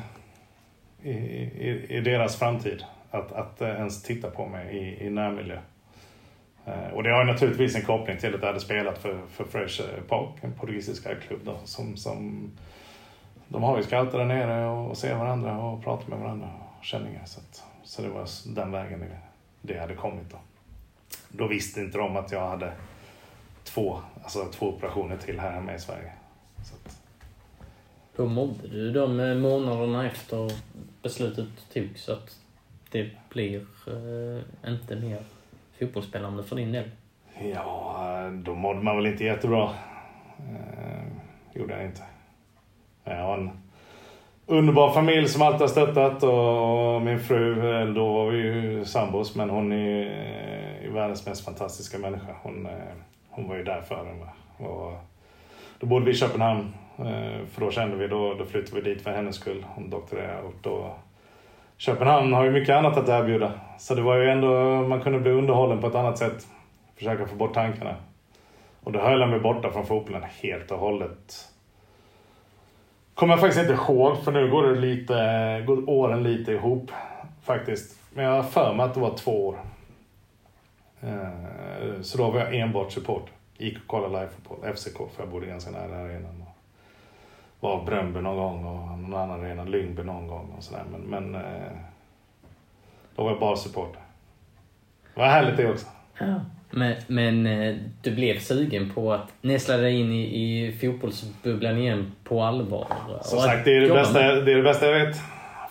i, i, i deras framtid. Att, att eh, ens titta på mig i, i närmiljö. Eh, och det har naturligtvis en koppling till att jag hade spelat för, för Fresh eh, Park, en portugisisk klubb då, som, som de har ju scouter där nere och ser varandra och pratar med varandra och känningar. Så, att, så det var den vägen det, det hade kommit då. Då visste inte de att jag hade två, alltså två operationer till här hemma i Sverige. Så att, hur mådde du de eh, månaderna efter beslutet togs att det blir eh, inte mer fotbollsspelande för din del? Ja, då mådde man väl inte jättebra. Eh, gjorde jag inte. Jag har en underbar familj som alltid har stöttat och min fru, eh, då var vi ju sambos, men hon är, eh, är världens mest fantastiska människa. Hon, eh, hon var ju där för mig Och då bodde vi i Köpenhamn. För då kände vi, då, då flyttade vi dit för hennes skull. Hon doktorerade och då Köpenhamn har ju mycket annat att erbjuda. Så det var ju ändå, man kunde bli underhållen på ett annat sätt. Försöka få bort tankarna. Och då höll jag mig borta från fotbollen helt och hållet. Kommer jag faktiskt inte ihåg, för nu går det lite, går åren lite ihop faktiskt. Men jag har för mig att det var två år. Eh, så då var jag enbart support. Gick och kollade live-fotboll, FCK, för jag bodde ganska nära arenan. Var Bröndby någon gång och någon annan arena, Lyngby någon gång och sådär. Men, men eh, då var jag bara supporter. Det var härligt det också. Ja. Men, men eh, du blev sugen på att näsla dig in i, i fotbollsbubblan igen på allvar? Som sagt, det är det, bästa, det är det bästa jag vet.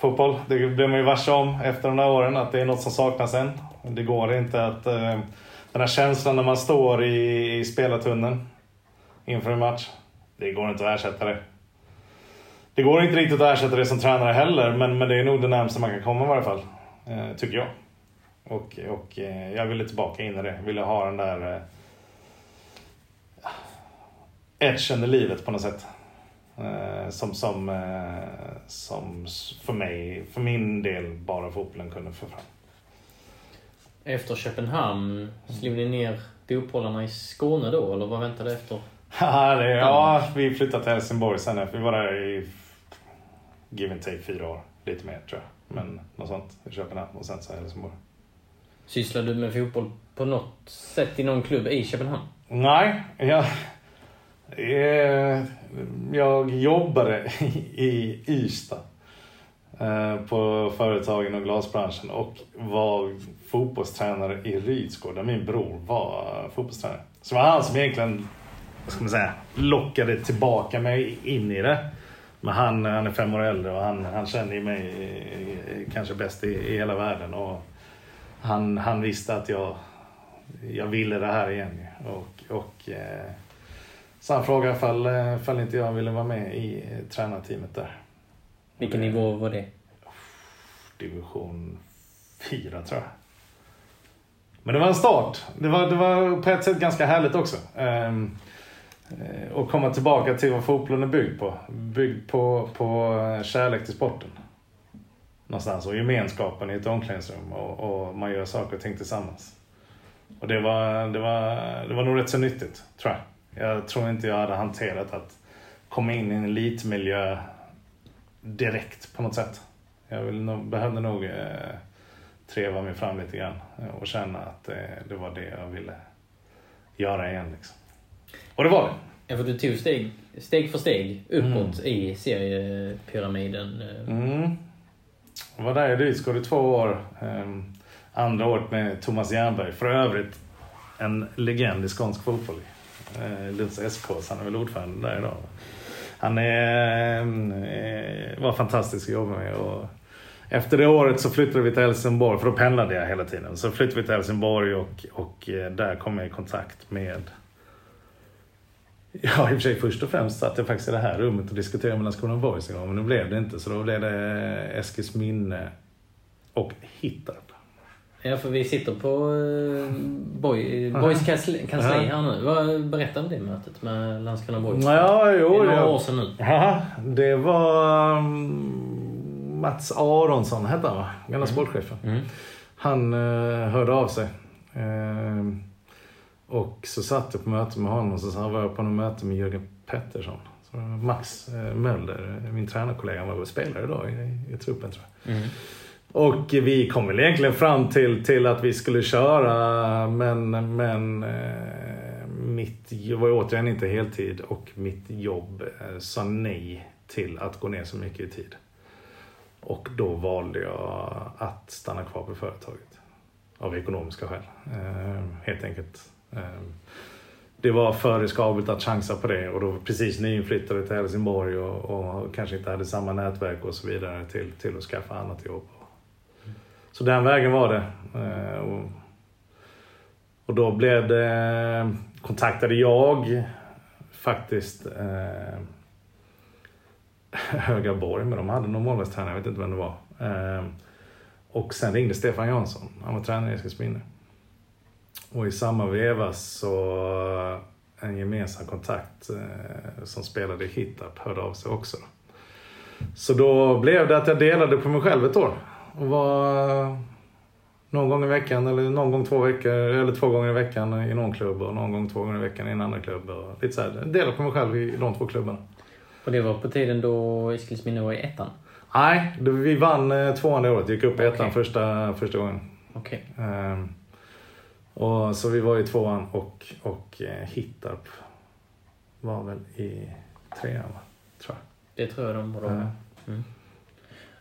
Fotboll. Det blir man ju varse om efter de där åren, att det är något som saknas än. Det går inte att... Eh, den här känslan när man står i, i spelartunneln inför en match. Det går inte att ersätta det. Det går inte riktigt att ersätta det som tränare heller, men, men det är nog det närmaste man kan komma i varje fall. Eh, tycker jag. Och, och eh, jag ville tillbaka in i det. Ville ha den där eh, edgen i livet på något sätt. Eh, som, som, eh, som för mig, för min del, bara fotbollen kunde få fram. Efter Köpenhamn, slog ni ner bopålarna i Skåne då, eller vad väntade efter? [laughs] ja, det, ja, vi flyttade till Helsingborg sen. Vi var där i give and take fyra år. Lite mer tror jag. Men något sånt i Köpenhamn och sen så Helsingborg. Sysslar du med fotboll på något sätt i någon klubb i Köpenhamn? Nej, jag, jag jobbade i Ystad eh, på företagen och glasbranschen och var fotbollstränare i Rydsgård där min bror var fotbollstränare. Så det var han som egentligen, vad ska man säga, lockade tillbaka mig in i det. Men han, han är fem år äldre och han, han känner ju mig kanske bäst i, i hela världen. Och han, han visste att jag, jag ville det här igen. Och, och, eh, så han frågade ifall, ifall inte jag ville vara med i tränarteamet där. Vilken nivå var det? Division 4 tror jag. Men det var en start. Det var, det var på ett sätt ganska härligt också. Um, Eh, och komma tillbaka till vad fotbollen är byggd på. Byggd på, på eh, kärlek till sporten någonstans och gemenskapen i ett omklädningsrum och, och, man gör saker och ting tillsammans. Och det var, det, var, det var nog rätt så nyttigt, tror jag. Jag tror inte jag hade hanterat att komma in i en elitmiljö direkt på något sätt. Jag vill nog, behövde nog eh, treva mig fram lite grann och känna att eh, det var det jag ville göra igen. Liksom. Och det var det. Ja, för du tog steg, steg för steg uppåt mm. i seriepyramiden. Mm. Jag var där i Rydsgård i två år. Um, andra året med Thomas Jernberg. För övrigt en legend i skånsk fotboll. Uh, Lunds SK, så han är väl ordförande där idag. Han är, uh, var fantastisk att jobba med. Och efter det året så flyttade vi till Helsingborg, för då pendlade jag hela tiden. Så flyttade vi till Helsingborg och, och där kom jag i kontakt med Ja, i och för sig först och främst satt jag faktiskt i det här rummet och diskuterade med Landskrona Boys en gång, men nu blev det inte. Så då blev det Eskilsminne och Hittarp. Ja, för vi sitter på uh, Boy, Boys kansli, kansli här nu. Berätta om det mötet med Landskrona Boys. Ja, jo, det är några år sedan nu. Ja, det var um, Mats Aronsson, hette han va? Gamla mm. sportchefen. Mm. Han uh, hörde av sig. Och så satt jag på möte med honom och så var jag på något möte med Jörgen Pettersson. Så Max eh, Mölder, min tränarkollega, han var väl spelare då i, i truppen tror jag. Mm. Och vi kom väl egentligen fram till, till att vi skulle köra men, men eh, mitt, jag var återigen inte heltid och mitt jobb eh, sa nej till att gå ner så mycket i tid. Och då valde jag att stanna kvar på företaget. Av ekonomiska skäl. Helt enkelt Ehm, det var för riskabelt att chansa på det och då precis nyinflyttade till Helsingborg och, och, kanske inte hade samma nätverk och så vidare till, till att skaffa annat jobb. Så den vägen var det. Ehm, och, och då blev det, kontaktade jag faktiskt eh, [laughs] Högaborg, men de hade någon målvaktstränare, jag vet inte vem det var. Eh, och sen ringde Stefan Jansson, han var tränare i Eskilsminne. Och i samma veva så en gemensam kontakt eh, som spelade i Hitab hörde av sig också. Så då blev det att jag delade på mig själv ett år. Och var någon gång i veckan eller någon gång två veckor eller två gånger i veckan i någon klubb och någon gång två gånger i veckan i en annan klubb. Och lite så här, delade på mig själv i de två klubbarna. Och det var på tiden då Eskilsminne var i ettan? Nej, vi vann eh, tvåan det året. Gick upp i ettan Okej. första, första gången. Okej. Ehm, och, så vi var i tvåan och, och eh, Hittarp var väl i trean? Tror Det tror jag de var då. jag. Mm.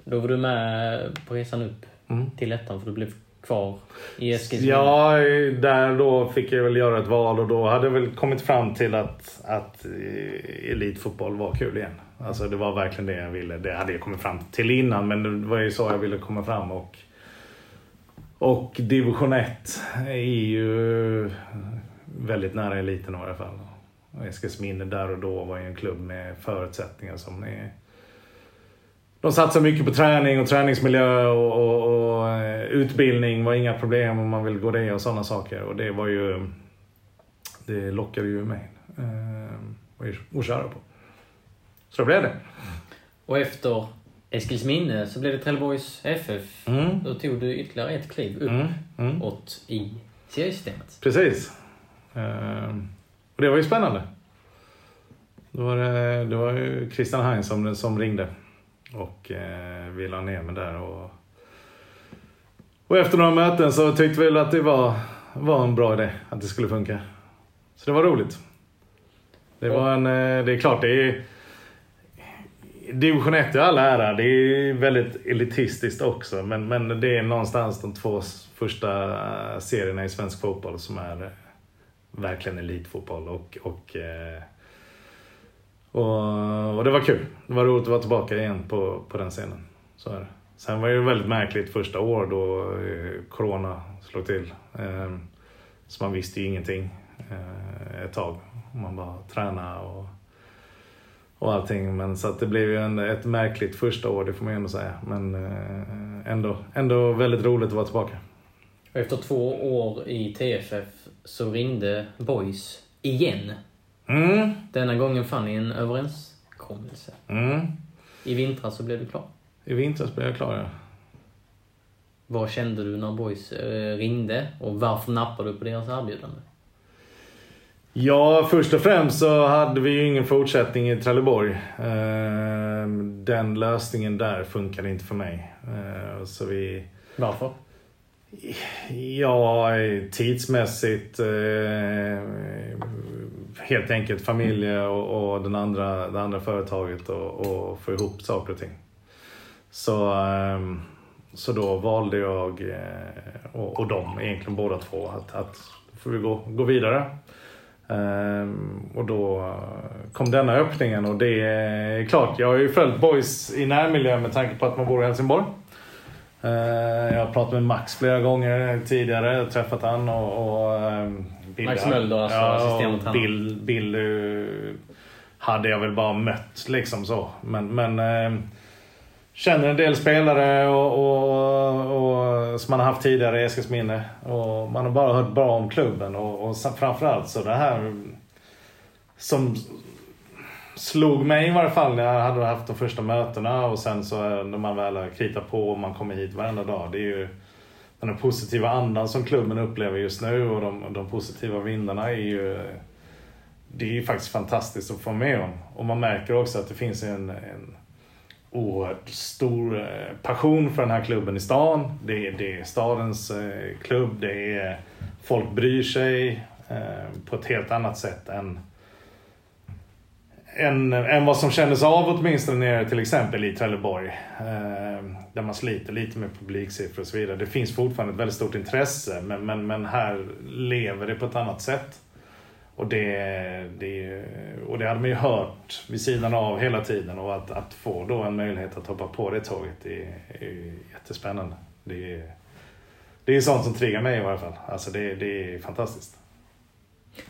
Då var du med på resan upp Mm. till ettan för du blev kvar i Eskilsminne? Ja, där då fick jag väl göra ett val och då hade jag väl kommit fram till att, att eh, elitfotboll var kul igen. Alltså det var verkligen det jag ville. Det hade jag kommit fram till innan men det var ju så jag ville komma fram. Och, och division 1 är ju väldigt nära eliten i varje fall. Eskilsminne där och då var ju en klubb med förutsättningar som är de satsar mycket på träning och träningsmiljö och, och, och eh, utbildning var inga problem om man vill gå det och sådana saker. Och det var ju... Det lockade ju mig eh, att- att köra på. Så det blev det. Och efter Eskilsminne så blev det Trelleborgs FF. Mm. Då tog du ytterligare ett kliv upp Mm. Mm. åt i seriesystemet. Precis. Eh, och det var ju spännande. Då var det, det var ju Christian Heinz som, som ringde. Och eh, vi la ner mig där. Och, och efter några möten så tyckte vi att det var, var en bra idé. Att det skulle funka. Så det var roligt. Det var en... eh, Det är klart, det är... Division 1 i all ära, det är väldigt elitistiskt också. Men, men det är någonstans de två första eh, serierna i svensk fotboll som är eh, verkligen elitfotboll. Och, och, eh, och, och det var kul. Det var roligt att vara tillbaka igen på, på den scenen. Så är det. Sen var det ju väldigt märkligt första år då Corona slog till. Så man visste ju ingenting ett tag. Man bara tränade och, och allting. Men så att det blev ju en, ett märkligt första år, det får man ju ändå säga. Men eh, ändå, ändå väldigt roligt att vara tillbaka. Efter två år i TFF så ringde Boys igen. Mm, Denna gången fann ni en överenskommelse. mm. I vintras så blev du klar. I vintras blev jag klar, ja. Vad kände du när Boys eh, ringde och varför nappade du på deras erbjudande? Ja, först och främst så hade vi ju ingen fortsättning i Trelleborg. Eh, Den lösningen där funkade inte för mig. Eh, Så vi... Varför? Ja, tidsmässigt. eh, Helt enkelt familje och, och den andra, det andra företaget och, och få ihop saker och ting. Så, eh, så då valde jag eh, och, och de, egentligen båda två, att, att får vi gå, gå vidare. Ehm, och då kom denna öppningen och det är klart, jag har ju följt Boys i närmiljö med tanke på att man bor i Helsingborg. Eh, jag har pratat med Max flera gånger tidigare, träffat han och... och ehm, Bill- Max Mölder, alltså ja, tränare. Bill, Bill eh, hade jag väl bara mött liksom så. Men, men ehm, känner en del spelare och, och, och, som man har haft tidigare i Eskilsminne. Och man har bara hört bra om klubben och, och framförallt så det här som slog mig i varje fall när jag hade haft de första mötena och sen så när man väl har kritat på och man kommer hit varenda dag. Det är ju den positiva andan som klubben upplever just nu och de, de positiva vindarna är ju det är ju faktiskt fantastiskt att få med om. Och man märker också att det finns en, en oerhört stor eh, passion för den här klubben i stan. Det är, det är stadens eh, klubb, det är folk bryr sig eh, på ett helt annat sätt än, än, än vad som kändes av åtminstone nere till exempel i Trelleborg. Där man sliter lite med publiksiffror och så vidare. Det finns fortfarande ett väldigt stort intresse men, men, men här lever det på ett annat sätt. Och det, det, och det hade man ju hört vid sidan av hela tiden och att, att få då en möjlighet att hoppa på det tåget är, är jättespännande. Det är, det är sånt som triggar mig i varje fall. Alltså det, det är fantastiskt.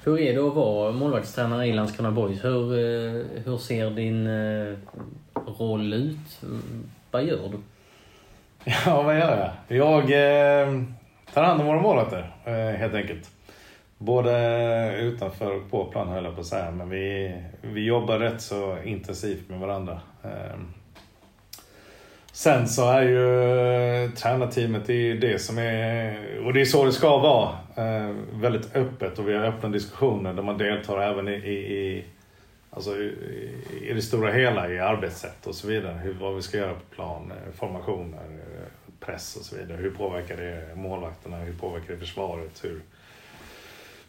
Hur är det att vara målvaktstränare i Landskrona Boys? Hur, eh, hur ser din eh, roll ut? Vad gör du? [laughs] Ja, vad gör jag? Jag eh, tar hand om våra målvakter, eh, helt enkelt. Både utanför och på plan höll jag på att säga. Men vi, vi jobbar rätt så intensivt med varandra. Ehm. Sen så är ju eh, tränarteamet det är det som är, och det är så det ska vara, eh, väldigt öppet och vi har öppna diskussioner där man deltar även i, i, i Alltså i, i det stora hela i arbetssätt och så vidare. Hur, vad vi ska göra på plan, eh, formationer, press och så vidare. Hur påverkar det målvakterna? Hur påverkar det försvaret? Hur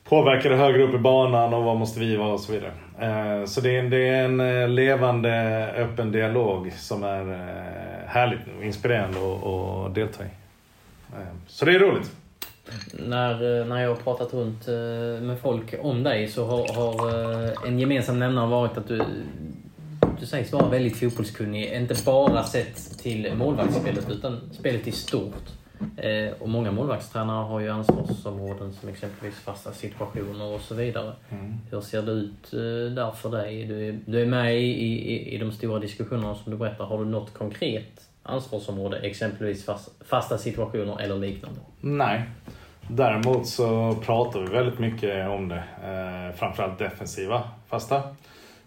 påverkar det högre upp i banan och vad måste vi vara och så vidare. Eh, så det är, det är en eh, levande, öppen dialog som är eh, härligt och inspirerande att delta i. Så det är roligt. När, när jag har pratat runt med folk om dig så har, har en gemensam nämnare varit att du, du sägs vara väldigt fotbollskunnig. Inte bara sett till målvaktsspelet utan spelet i stort. Och många målvaktstränare har ju ansvarsområden som exempelvis fasta situationer och så vidare. Mm. Hur ser det ut där för dig? Du är, du är med i, i, i de stora diskussionerna som du berättar. Har du något konkret ansvarsområde, exempelvis fasta situationer eller liknande? Nej. Däremot så pratar vi väldigt mycket om det. Eh, framförallt defensiva fasta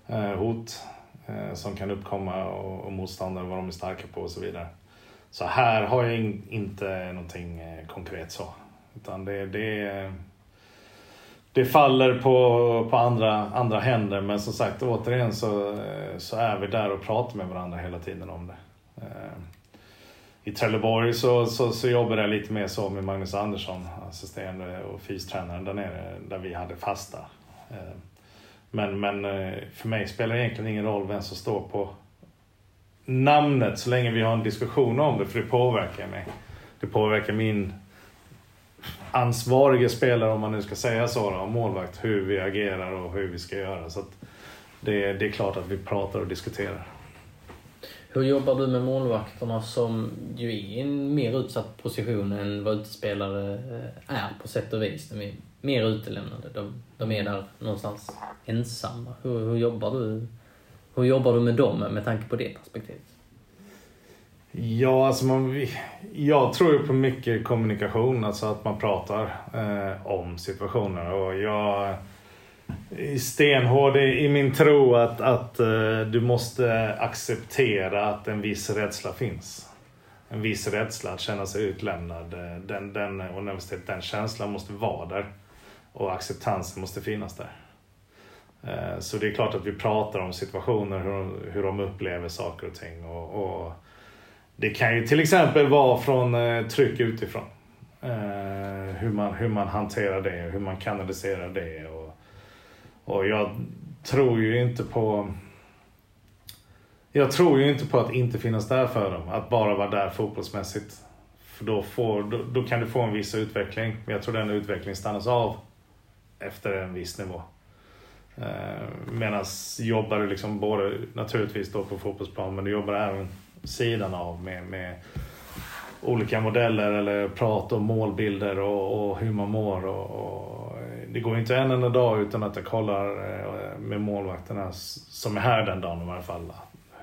eh, hot eh, som kan uppkomma och, och motståndare, vad de är starka på och så vidare. Så här har jag in, inte någonting eh, konkret så. Utan det, det, det faller på, på andra, andra händer. Men som sagt, återigen så, eh, så är vi där och pratar med varandra hela tiden om det. Eh, I Trelleborg så, så, så jobbade jag lite mer så med Magnus Andersson, assisterande och fystränaren där nere, där vi hade fasta. Men, men för mig spelar det egentligen ingen roll vem som står på namnet så länge vi har en diskussion om det, för det påverkar mig. Det påverkar min ansvarige spelare, om man nu ska säga så, då, målvakt, hur vi agerar och hur vi ska göra. Så det, det är klart att vi pratar och diskuterar. Hur jobbar du med målvakterna som ju är i en mer utsatt position än vad utespelare eh, är på sätt och vis? De är mer utelämnade. De, de är där någonstans ensamma. Hur, hur, jobbar du, hur jobbar du med dem med tanke på det perspektivet? Ja, alltså man, jag tror ju på mycket kommunikation, alltså att man pratar eh, om situationer. Och jag stenhård i min tro att, att eh, du måste acceptera att en viss rädsla finns. En viss rädsla att känna sig utlämnad. Eh, den, den, och den känslan måste vara där. Och acceptansen måste finnas där. Eh, så det är klart att vi pratar om situationer, hur, hur de upplever saker och ting. Och, och det kan ju till exempel vara från eh, tryck utifrån. Eh, hur, man, hur man hanterar det, hur man kanaliserar det. Och, och jag tror ju inte på... Jag tror ju inte på att inte finnas där för dem. Att bara vara där fotbollsmässigt. För då, får, då, då kan du få en viss utveckling. Men jag tror den utvecklingen stannas av efter en viss nivå. Eh, Medan jobbar du liksom både naturligtvis då på fotbollsplan men du jobbar även sidan av med, med olika modeller eller prat om målbilder och, och hur man mår och, och det går inte en enda dag utan att jag kollar eh, med målvakterna som är här den dagen i alla fall.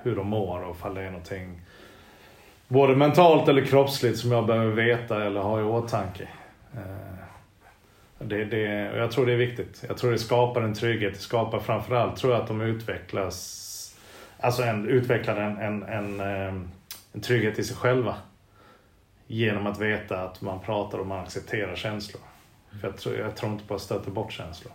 Hur de mår och ifall det är någonting både mentalt eller kroppsligt som jag behöver veta eller ha i åtanke. Eh, det, det, jag tror det är viktigt. Jag tror det skapar en trygghet. Det skapar framförallt, tror jag att de utvecklas, alltså en, utvecklar en, en, en, ehm, en trygghet i sig själva. Genom att veta att man pratar och man accepterar känslor. För jag tror, jag tror inte på att stöta bort känslor.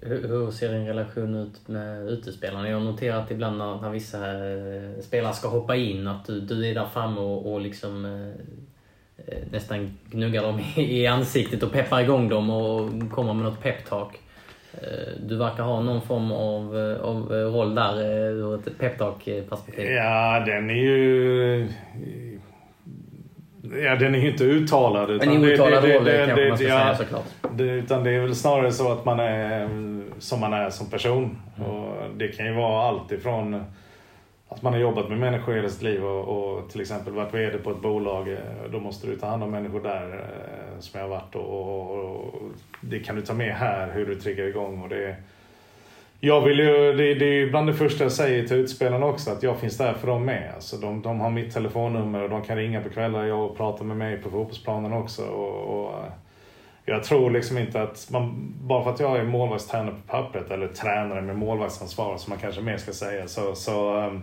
Hur, hur ser din relation ut med utespelarna? Jag har noterat ibland när, när vissa eh, spelare ska hoppa in att du, du är där framme och, och liksom eh nästan gnuggar dem [laughs] i ansiktet och peppar igång dem och kommer med något peptalk. Eh, du verkar ha någon form av, av roll där ur ett peptalk-perspektiv. Ja, den är ju Ja, den är ju inte uttalad. Utan en outtalad det, det, roll det, kanske man ska ja, säga såklart. Det, utan det är väl snarare så att man är som man är som person. Mm. Och det kan ju vara allt ifrån att man har jobbat med människor hela sitt liv och, och, till exempel varit VD på ett bolag. Eh, då måste du ta hand om människor där eh, som jag har varit och, och, och, det kan du ta med här hur du triggar igång. Och det, jag vill ju, det, det är bland det första jag säger till utspelarna också, att jag finns där för dem med. Alltså de, de har mitt telefonnummer och de kan ringa på kvällar och prata med mig på fotbollsplanen också. Och, och eh, jag tror liksom inte att man, bara för att jag är målvaktstränare på pappret eller tränare med målvaktsansvar som man kanske mer ska säga så, så, um,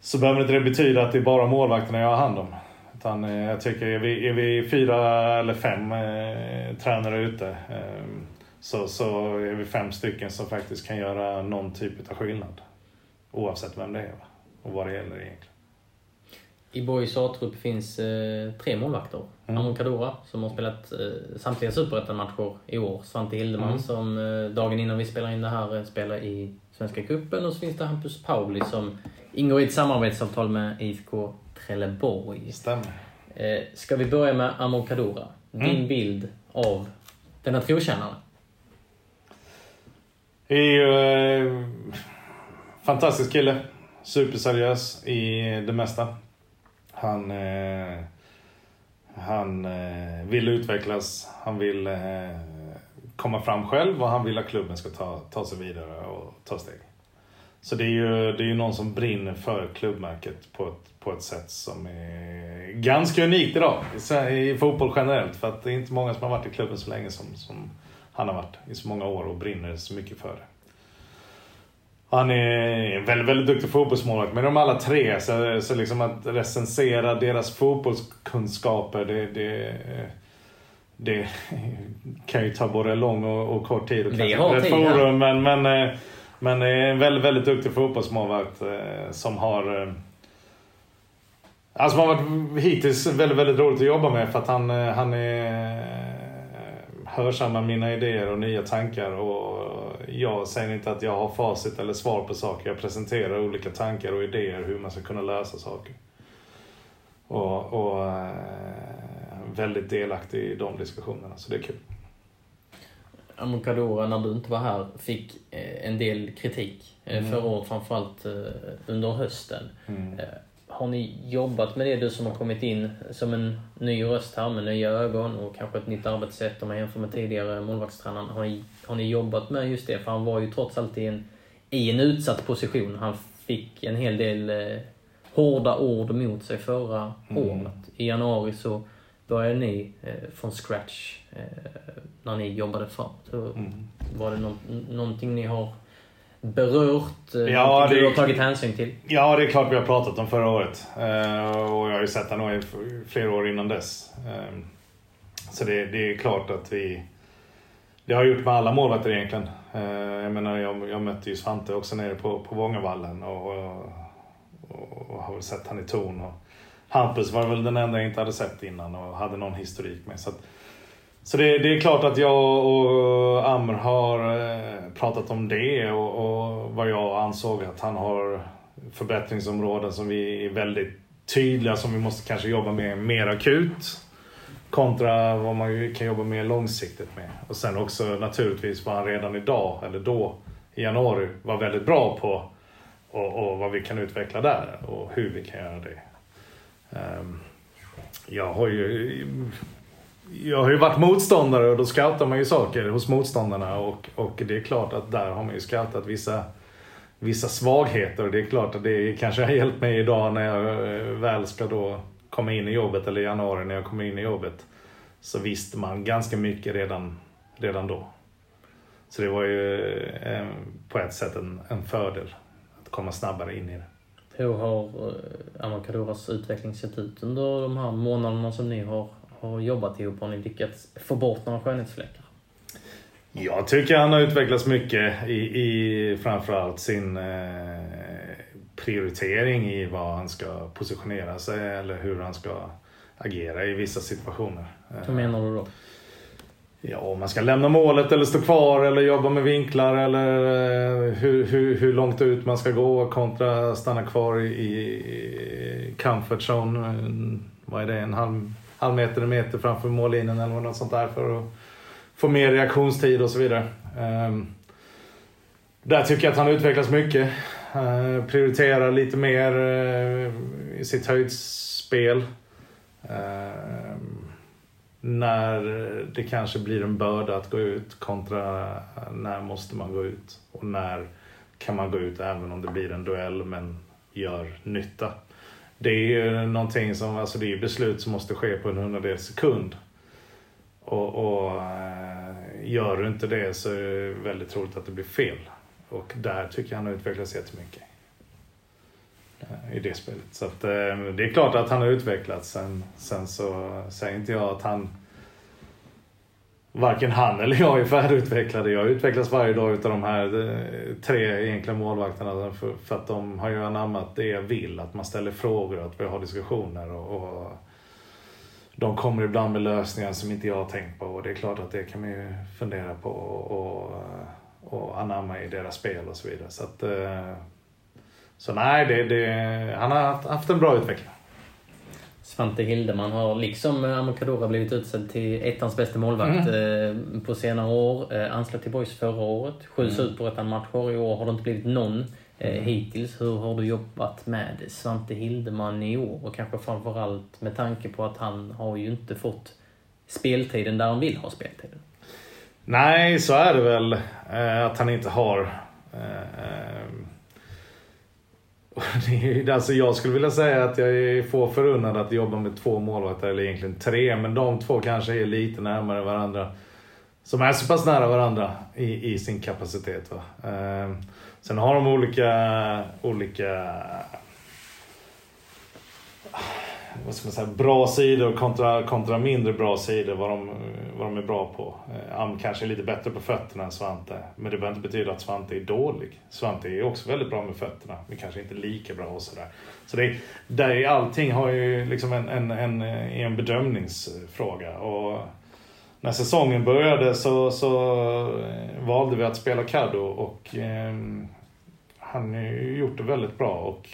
så behöver inte det betyda att det är bara målvakterna jag har hand om. Utan eh, jag tycker är vi, är vi fyra eller fem eh, tränare ute eh, så, så är vi fem stycken som faktiskt kan göra någon typ av skillnad. Oavsett vem det är va? och vad det gäller egentligen. I Borgs A-trupp finns eh, tre målvakter. Mm. Amon Kadora som har spelat eh, samtliga superettan-matcher i år. Svante Hildeman mm. som eh, dagen innan vi spelar in det här eh, spelar i Svenska Cupen. Och så finns det Hampus Pauli som ingår i ett samarbetsavtal med IFK Trelleborg. Stämmer. Eh, ska vi börja med Amon Kadora? Din mm. bild av denna trotjänare? är ju eh, fantastisk kille. Superseriös i det mesta. Han, eh, han eh, vill utvecklas. Han vill eh, komma fram själv och han vill att klubben ska ta, ta sig vidare och ta steg. Så det är ju det är ju någon som brinner för klubbmärket på ett, på ett sätt som är ganska unikt idag. I, I fotboll generellt. För att det är inte många som har varit i klubben så länge som, som han har varit i så många år och brinner så mycket för det. Han är en väldigt, väldigt duktig fotbollsmålvakt. Men de alla tre, så, så liksom att recensera deras fotbollskunskaper, det, det, det kan ju ta både lång och, och kort tid. Och Vi har tid forum, men, men, eh, men en väldigt, väldigt duktig fotbollsmålvakt eh, som har eh, Alltså som har varit hittills väldigt, väldigt roligt att jobba med för att han, han är hörsammar mina idéer och nya tankar. Och jag säger inte att jag har facit eller svar på saker. Jag presenterar olika tankar och idéer hur man ska kunna lösa saker. Och, och väldigt delaktig i de diskussionerna, så det är kul. Amokadora, när du inte var här, fick eh, en del kritik. Eh, mm. Förra året framförallt under hösten. Mm har ni jobbat med det, du som har kommit in som en ny röst här med nya ögon och kanske ett nytt arbetssätt om man jämför med tidigare målvaktstränaren. Har ni, har ni jobbat med just det? För han var ju trots allt i en, i en utsatt position. Han fick en hel del eh, hårda ord mot sig förra mm. året. I januari så började ni eh, från scratch eh, när ni jobbade framåt. Mm. Var det no någonting ni har berört? Eh, ja, det, du har tagit hänsyn till? Ja, det är klart vi har pratat om förra året. Uh, och jag har ju sett honom i flera år innan dess. Uh, så det, det, är klart att vi... Det har jag gjort med alla målvakter egentligen. Uh, jag menar, jag, jag mötte ju Svante också nere på, på Vångavallen och, och, och, har väl sett han i ton. Och Hampus var väl den enda jag inte hade sett innan och hade någon historik med. Så att, så det, det, är klart att jag och Amr har eh, pratat om det och, och, vad jag ansåg att han har förbättringsområden som vi är väldigt tydliga som vi måste kanske jobba med mer akut. Kontra vad man kan jobba mer långsiktigt med. Och sen också naturligtvis vad han redan idag, eller då, i januari, var väldigt bra på. Och, och vad vi kan utveckla där och hur vi kan göra det. Ehm, jag har ju jag har ju varit motståndare och då scoutar man ju saker hos motståndarna och, och det är klart att där har man ju scoutat vissa, vissa svagheter och det är klart att det kanske har hjälpt mig idag när jag eh, väl ska då komma in i jobbet eller i januari när jag kommer in i jobbet. Så visste man ganska mycket redan, redan då. Så det var ju eh, på ett sätt en, en fördel att komma snabbare in i det. Hur har eh, Amakadoras utveckling sett ut under de här månaderna som ni har har jobbat ihop? Har ni lyckats få bort några skönhetsfläckar? Jag tycker han har utvecklats mycket i, i framförallt sin eh, prioritering i var han ska positionera sig eller hur han ska agera i vissa situationer. Hur menar du då? Ja, om man ska lämna målet eller stå kvar eller jobba med vinklar eller eh, hur, hur, hur långt ut man ska gå kontra stanna kvar i, comfort zone. Eh, vad är det? En halv halv meter, en meter framför mållinjen eller något sånt där för att få mer reaktionstid och så vidare. Ehm, där tycker jag att han utvecklas mycket. Eh, prioriterar lite mer i sitt höjdspel. När eh, det kanske blir en börda att gå ut kontra när måste man gå ut och när kan man gå ut även om det blir en duell men gör nytta det är ju någonting som, alltså det är beslut som måste ske på en hundradels sekund. Och, och eh, gör du inte det så är det väldigt troligt att det blir fel. Och där tycker jag han har utvecklats jättemycket. Eh, I det spelet. Så att, eh, det är klart att han har utvecklats. Sen, sen så säger inte jag att han Varken han eller jag är färdigutvecklade. Jag utvecklas varje dag utav de här eh, tre egentliga målvakterna. För, för att de har ju anammat det jag vill. Att man ställer frågor, att vi har diskussioner. Och, och de kommer ibland med lösningar som inte jag har tänkt på. Och det är klart att det kan man ju fundera på och, och, och anamma i deras spel och så vidare. Så, att, eh, så nej, det, det, han har haft, haft en bra utveckling. Svante Hildeman har liksom Amokadora blivit utsedd till ettans bästa målvakt Mm. eh, på senare år. Eh, anslöt till Boys förra året. Sju Mm. superettan-matcher. I år har det inte blivit någon eh, hittills. Hur har du jobbat med Svante Hildeman i år? Och kanske framförallt med tanke på att han har ju inte fått speltiden där han vill ha speltiden. Nej, så är det väl. Eh, att han inte har. Eh, eh, och det [laughs] är, alltså jag skulle vilja säga att jag är få förunnad att jobba med två målvakter, eller egentligen tre. Men de två kanske är lite närmare varandra. Som är så pass nära varandra i, i sin kapacitet. Va? Eh, sen har de olika, olika vad ska man säga, bra sidor kontra, kontra mindre bra sidor, vad de, vad de är bra på. Eh, Am kanske är lite bättre på fötterna än Svante, men det behöver inte betyda att Svante är dålig. Svante är också väldigt bra med fötterna, men kanske inte lika bra och sådär. Så det, där är, allting har ju liksom en, en, en, eh, en bedömningsfråga. Och när säsongen började så, så eh, valde vi att spela Caddo och eh, han har ju gjort det väldigt bra. och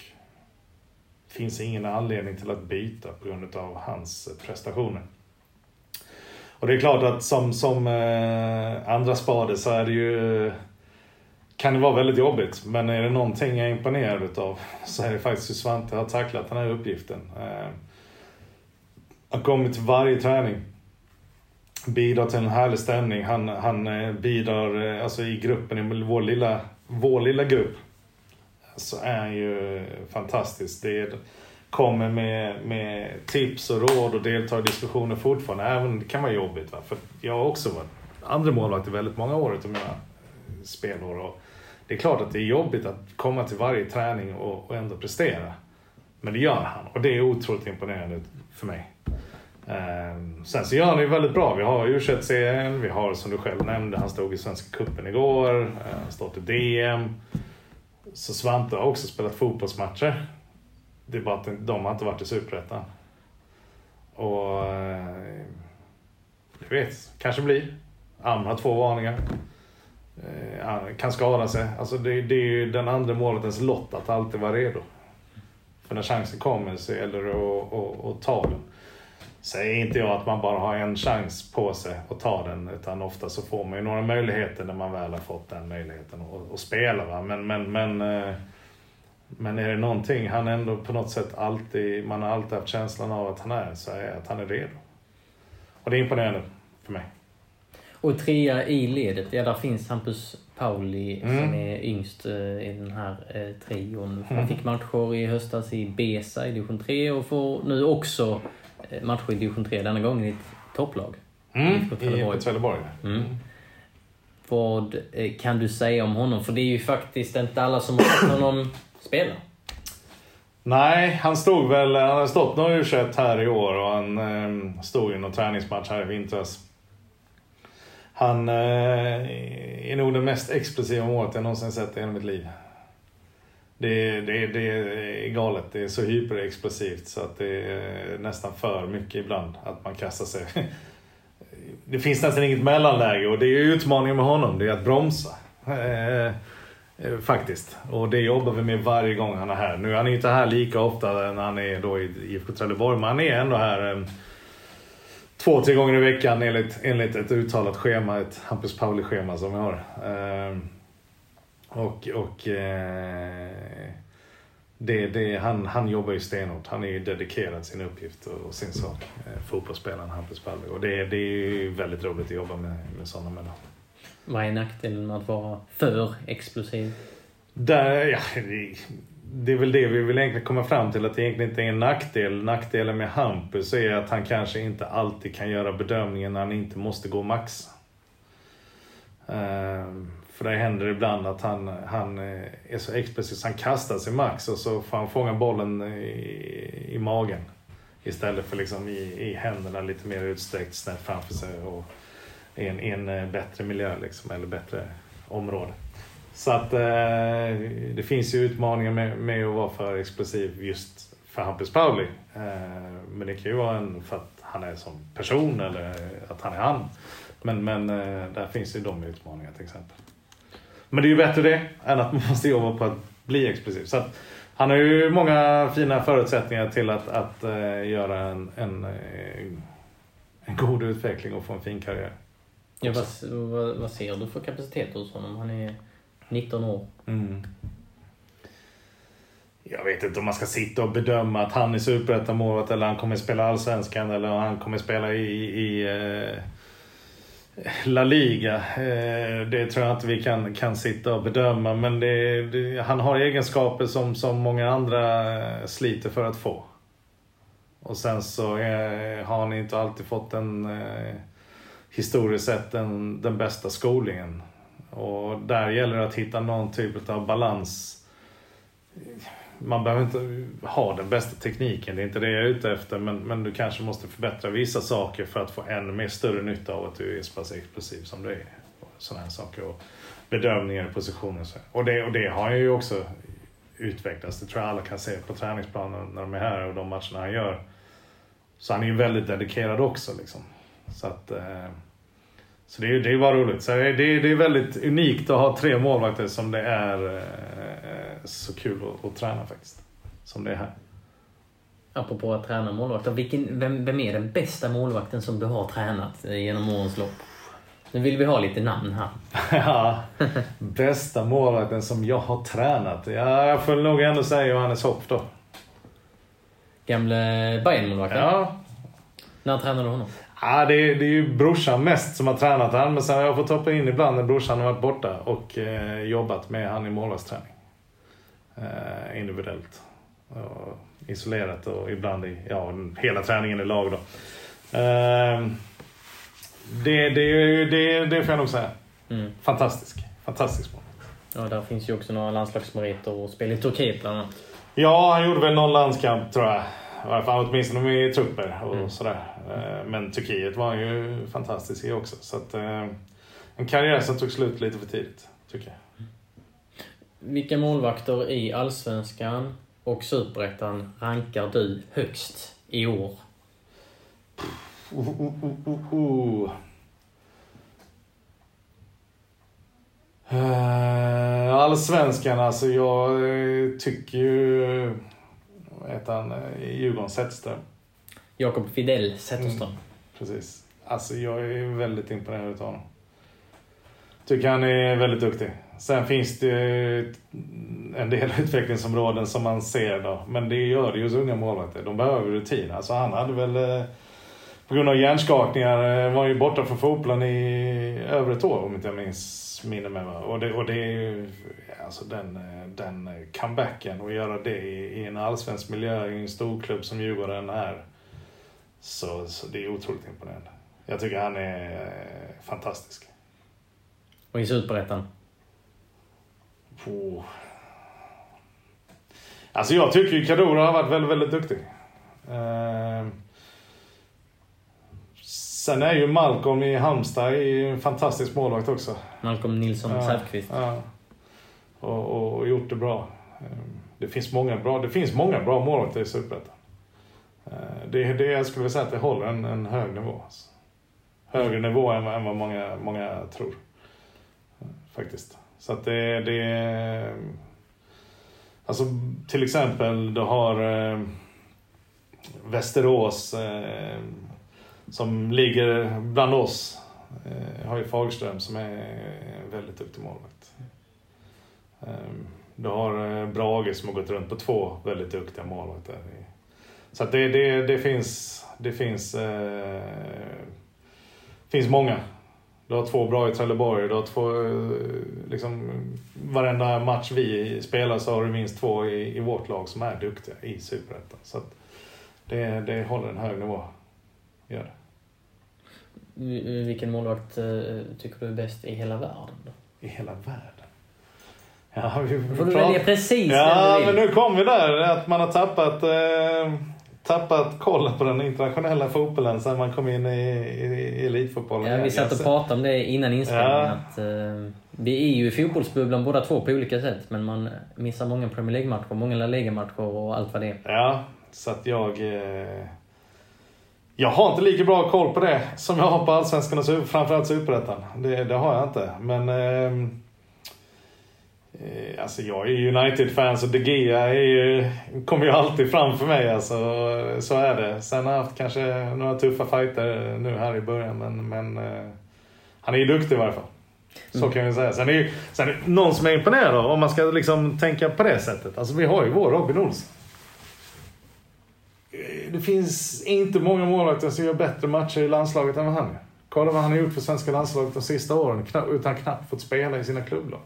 finns ingen anledning till att byta på grund av hans prestationer. Och det är klart att som, som eh, andra spade så är det ju kan det vara väldigt jobbigt. Men är det någonting jag är imponerad utav [laughs] så är det faktiskt hur Svante har tacklat den här uppgiften. Eh, han kommer till varje träning. Bidrar till en härlig stämning. Han, han eh, bidrar eh, alltså i gruppen, i vår lilla, vår lilla grupp så är han ju fantastisk. Det är, kommer med, med tips och råd och deltar i diskussioner fortfarande. Även om det kan vara jobbigt. Va? För jag har också varit andra målvakt i väldigt många år utav mina spelår. Och det är klart att det är jobbigt att komma till varje träning och, och ändå prestera. Men det gör han och det är otroligt imponerande för mig. Ehm, sen så gör han det ju väldigt bra. Vi har u serien vi har som du själv nämnde, han stod i Svenska Cupen igår, eh, stått i DM. Så Svante har också spelat fotbollsmatcher. Det är bara att de har inte varit i Superettan. Och... Du jag vet, kanske blir. Am har två varningar. Eh, han kan skada sig. Alltså det, det är ju den andra målvaktens lott att alltid vara redo. För när chansen kommer så gäller det att, att, att ta den. Säger inte jag att man bara har en chans på sig att ta den. Utan ofta så får man ju några möjligheter när man väl har fått den möjligheten att, att spela. Va? Men, men, men, eh, men är det någonting han ändå på något sätt alltid, man har alltid haft känslan av att han är, så är att han är redo. Och det är imponerande för mig. Och trea i ledet, ja där finns Hampus Pauli Mm. som är yngst eh, i den här eh, trion. Han Mm. fick matcher i höstas i Besa i division 3 och får nu också eh, matcher i division 3, denna gången i ett topplag. Mm, I Trelleborg. Trelleborg. Mm. Vad eh, kan du säga om honom? För det är ju faktiskt inte alla som har sett honom spela. Nej, han stod väl, han har stått några u här i år och han eh, stod i någon träningsmatch här i vintras. Han eh, är nog den mest explosiva målet jag någonsin sett i hela mitt liv. Det, det, det är galet, det är så hyperexplosivt så att det är nästan för mycket ibland att man kastar sig. [laughs] Det finns nästan inget mellanläge och det är utmaningen med honom, det är att bromsa. Eh, Eh, faktiskt. Och det jobbar vi med varje gång han är här. Nu är han inte här lika ofta när han är då i IFK Trelleborg, men han är ändå här eh, två, tre gånger i veckan enligt, enligt ett uttalat schema, ett Hampus Pauli-schema som vi har. Eh, och och det, det, han, han jobbar ju stenhårt. Han är ju dedikerad sin uppgift och, och sin sak. Fotbollsspelaren Hampus Pauli. Och det, det är ju väldigt roligt att jobba med, med sådana människor. Vad är nackdelen med att vara för explosiv? Där, ja, det, det är väl det vi vill egentligen komma fram till, att det egentligen inte är en nackdel. Nackdelen med Hampus är att han kanske inte alltid kan göra bedömningen när han inte måste gå max. Eh, för det händer ibland att han, han eh, är så explosiv så han kastar sig max och så får han fånga bollen i, i magen. Istället för liksom i, i händerna lite mer utsträckt snett framför sig och i en, i en eh, bättre miljö liksom, eller bättre område. Så att eh, det finns ju utmaningar med, med att vara för explosiv just för Hampus Pauli. Eh, men det kan ju vara en för att han är som person eller att han är han. Men, men eh, där finns ju de utmaningarna till exempel. Men det är ju bättre det än att man måste jobba på att bli explosiv. Så att, han har ju många fina förutsättningar till att, att eh, göra en, en, eh, en god utveckling och få en fin karriär. Ja, vad, vad, vad, ser du för kapacitet hos honom? Han är 19 år. Mm. Jag vet inte om man ska sitta och bedöma att han är superettamålet eller han kommer spela allsvenskan eller han kommer spela i, i uh, La Liga. Eh, det tror jag inte vi kan, kan sitta och bedöma. Men det, det, han har egenskaper som, som många andra eh, sliter för att få. Och sen så är, har han inte alltid fått den eh, historiskt sett den, den bästa skolningen. Och där gäller det att hitta någon typ av balans man behöver inte ha den bästa tekniken, det är inte det jag är ute efter. Men, men du kanske måste förbättra vissa saker för att få ännu mer större nytta av att du är så pass explosiv som du är. Sådana här saker. Och bedömningar i positioner. Och det, och det har ju också utvecklats. Det tror jag alla kan se på träningsplanen när de är här och de matcherna han gör. Så han är ju väldigt dedikerad också. Liksom. Så att... Eh, så det är, det bara roligt. Så det, är, det är väldigt unikt att ha tre målvakter som det är eh, så kul att, att träna faktiskt. Som det är här. Apropå att träna målvakter. Vilken, vem, vem är den bästa målvakten som du har tränat genom årens lopp? Nu vill vi ha lite namn här. [laughs] ja, bästa målvakten som jag har tränat? Ja, jag får nog ändå säga Johannes Hopp då. Gamle Bayern-målvakten? Ja. När tränade du honom? Ja, det, är, det är ju brorsan mest som har tränat han, men sen har jag fått hoppa in ibland när brorsan har varit borta och eh, jobbat med han i målvaktsträning. Eh, individuellt. Och isolerat och ibland i, ja, hela träningen i lag då. Eh, det, det, det, det får jag nog säga. Mm. Fantastisk. Fantastisk mål. Ja, där finns ju också några landslagsmeriter och spel i Turkiet bland annat. Ja, han gjorde väl någon landskamp tror jag. I alla fall åtminstone med trupper och mm. sådär. Eh, men Turkiet var ju fantastisk i också. Så att, eh, en karriär som tog slut lite för tidigt, tycker jag. Vilka målvakter i Allsvenskan och Superettan rankar du högst i år? Uh, uh, uh, uh. Uh, allsvenskan, alltså jag tycker ju vad heter han, i Djurgården, Zetterström. Jakob Fidel Zetterström. Mm, precis. Alltså jag är väldigt imponerad av honom. Tycker han är väldigt duktig. Sen finns det en del [laughs] utvecklingsområden som man ser då. Men det gör det ju hos unga målvakter. De behöver rutin. Alltså han hade väl eh, på grund av hjärnskakningar var var ju borta från fotbollen i över ett år om inte jag minns minner mig. Och det, och det är ju alltså den, eh, den comebacken och göra det i, i en allsvensk miljö i en storklubb som Djurgården är. Så, så det är otroligt imponerande. Jag tycker han är eh, fantastisk. Och i Superettan? Oh. Alltså jag tycker ju Kadura har varit väldigt, väldigt duktig. Eh, sen är ju Malcolm i Halmstad en fantastisk målvakt också. Malcolm Nilsson ja, Säfqvist. Ja och, och, gjort det bra. Ehm, det finns många bra, det finns många bra målvakter i Superettan. Eh, det, det, jag skulle säga att det håller en, en hög nivå. Alltså. Högre nivå än, än vad många, många tror. Eh, faktiskt. Så att det, det Alltså till exempel du har eh, Västerås eh, som ligger bland oss. Eh, har ju Fagerström som är väldigt duktig målvakt. Ehm, du har eh, Brage som har gått runt på två väldigt duktiga målvakter. Så det, det, det finns, det finns, eh, finns många Du har två bra i Trelleborg. Du har två, eh, liksom, varenda match vi spelar så har du minst två i, i vårt lag som är duktiga i Superettan. Så det, det håller en hög nivå. Gör det. Vilken målvakt eh, tycker du är bäst i hela världen? Då? I hela världen? Ja, vi får du välja precis Ja, men nu kom vi där. Att man har tappat, eh, tappat kollen på den internationella fotbollen sen man kom in i, i, i elitfotbollen. Ja, vi satt och pratade om det innan inspelningen. Ja. Att, eh, vi är ju i fotbollsbubblan båda två på olika sätt. Men man missar många Premier League-matcher, många La Liga-matcher och allt vad det är. Ja, så att jag... Eh, jag har inte lika bra koll på det som jag har på Allsvenskan och framförallt Superettan. Det, det har jag inte. Men... Eh, alltså jag är United-fan så De Gea ju, kommer ju alltid fram för mig. Alltså, så är det. Sen har jag haft kanske några tuffa fighter nu här i början. Men, men uh, han är ju duktig i varje fall. Så mm. kan vi säga. Sen är ju sen är någon som är imponerad då, om man ska liksom tänka på det sättet. Alltså vi har ju vår Robin Olsson. Eh, det finns inte många målvakter som gör bättre matcher i landslaget än vad han gör. Kolla vad han har gjort för svenska landslaget de sista åren utan knappt fått spela i sina klubblag.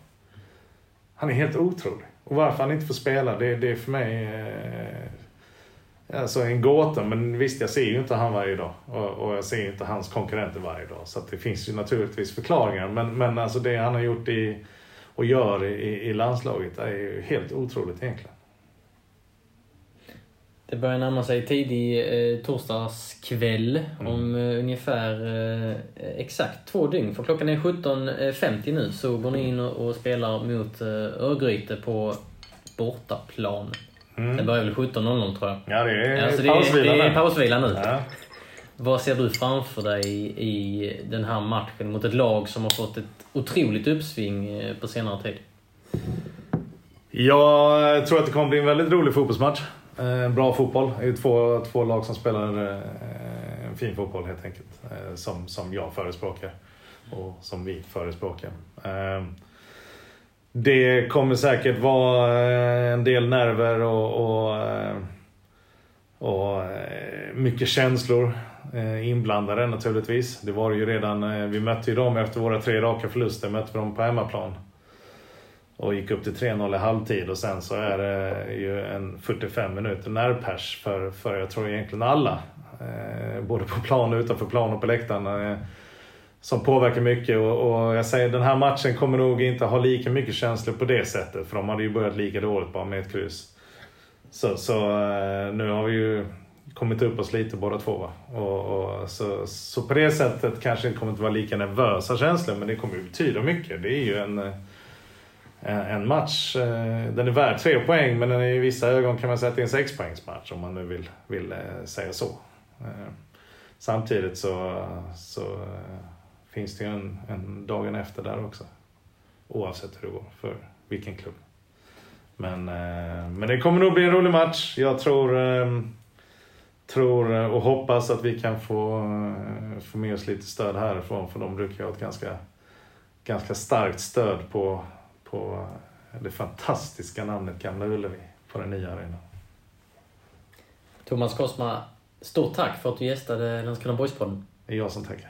Han är helt otrolig. Och varför han inte får spela, det, det är för mig eh, alltså en gåta. Men visst, jag ser ju inte han varje dag. Och, och jag ser ju inte hans konkurrenter varje dag. Så det finns ju naturligtvis förklaringar. Men, men alltså det han har gjort i, och gör i, i landslaget är ju helt otroligt egentligen. Det börjar närma sig tidig eh, torsdagskväll mm. om eh, ungefär eh, exakt två dygn. För klockan är 17.50 nu så går ni in och, och spelar mot eh, Örgryte på bortaplan. Mm. Det börjar väl 17.00 tror jag. Ja, det är alltså, pausvila Det är pausvila nu. Ja. Vad ser du framför dig i, i den här matchen mot ett lag som har fått ett otroligt uppsving eh, på senare tid? Jag tror att det kommer bli en väldigt rolig fotbollsmatch. Eh, bra fotboll. Det är två, två lag som spelar eh, fin fotboll helt enkelt. Eh, som, som jag förespråkar och som vi förespråkar. Eh, det kommer säkert vara eh, en del nerver och, och, eh, och mycket känslor inblandade naturligtvis. Det var det ju redan, vi mötte ju dem efter våra tre raka förluster, mötte vi dem på hemmaplan och gick upp till 3-0 i halvtid och sen så är det ju en 45 minuter närpers för, för jag tror egentligen alla. Eh, både på plan och utanför plan och på läktaren. Eh, som påverkar mycket och, och, jag säger den här matchen kommer nog inte ha lika mycket känslor på det sättet för de hade ju börjat lika dåligt bara med ett kryss. Så, så eh, nu har vi ju kommit upp oss lite båda två. Va? Och, och, så, så på det sättet kanske det inte kommer inte vara lika nervösa känslor men det kommer ju betyda mycket. Det är ju en Eh, Eh, en match. Eh, den är värd tre poäng men den är i vissa ögon kan man säga att det är en sexpoängsmatch om man nu vill, vill eh, säga så. Samtidigt så, så finns det ju en, en dagen efter där också. Oavsett hur det går för vilken klubb. Men, men det kommer nog bli en rolig match. Jag tror, ehm, tror och hoppas att vi kan få, få med oss lite stöd härifrån för de brukar ha ett ganska, ganska starkt stöd på på det fantastiska namnet Gamla Ullevi på den nya arenan. Thomas Kosma, stort tack för att du gästade Landskrona Boys-podden. Det är jag som tackar.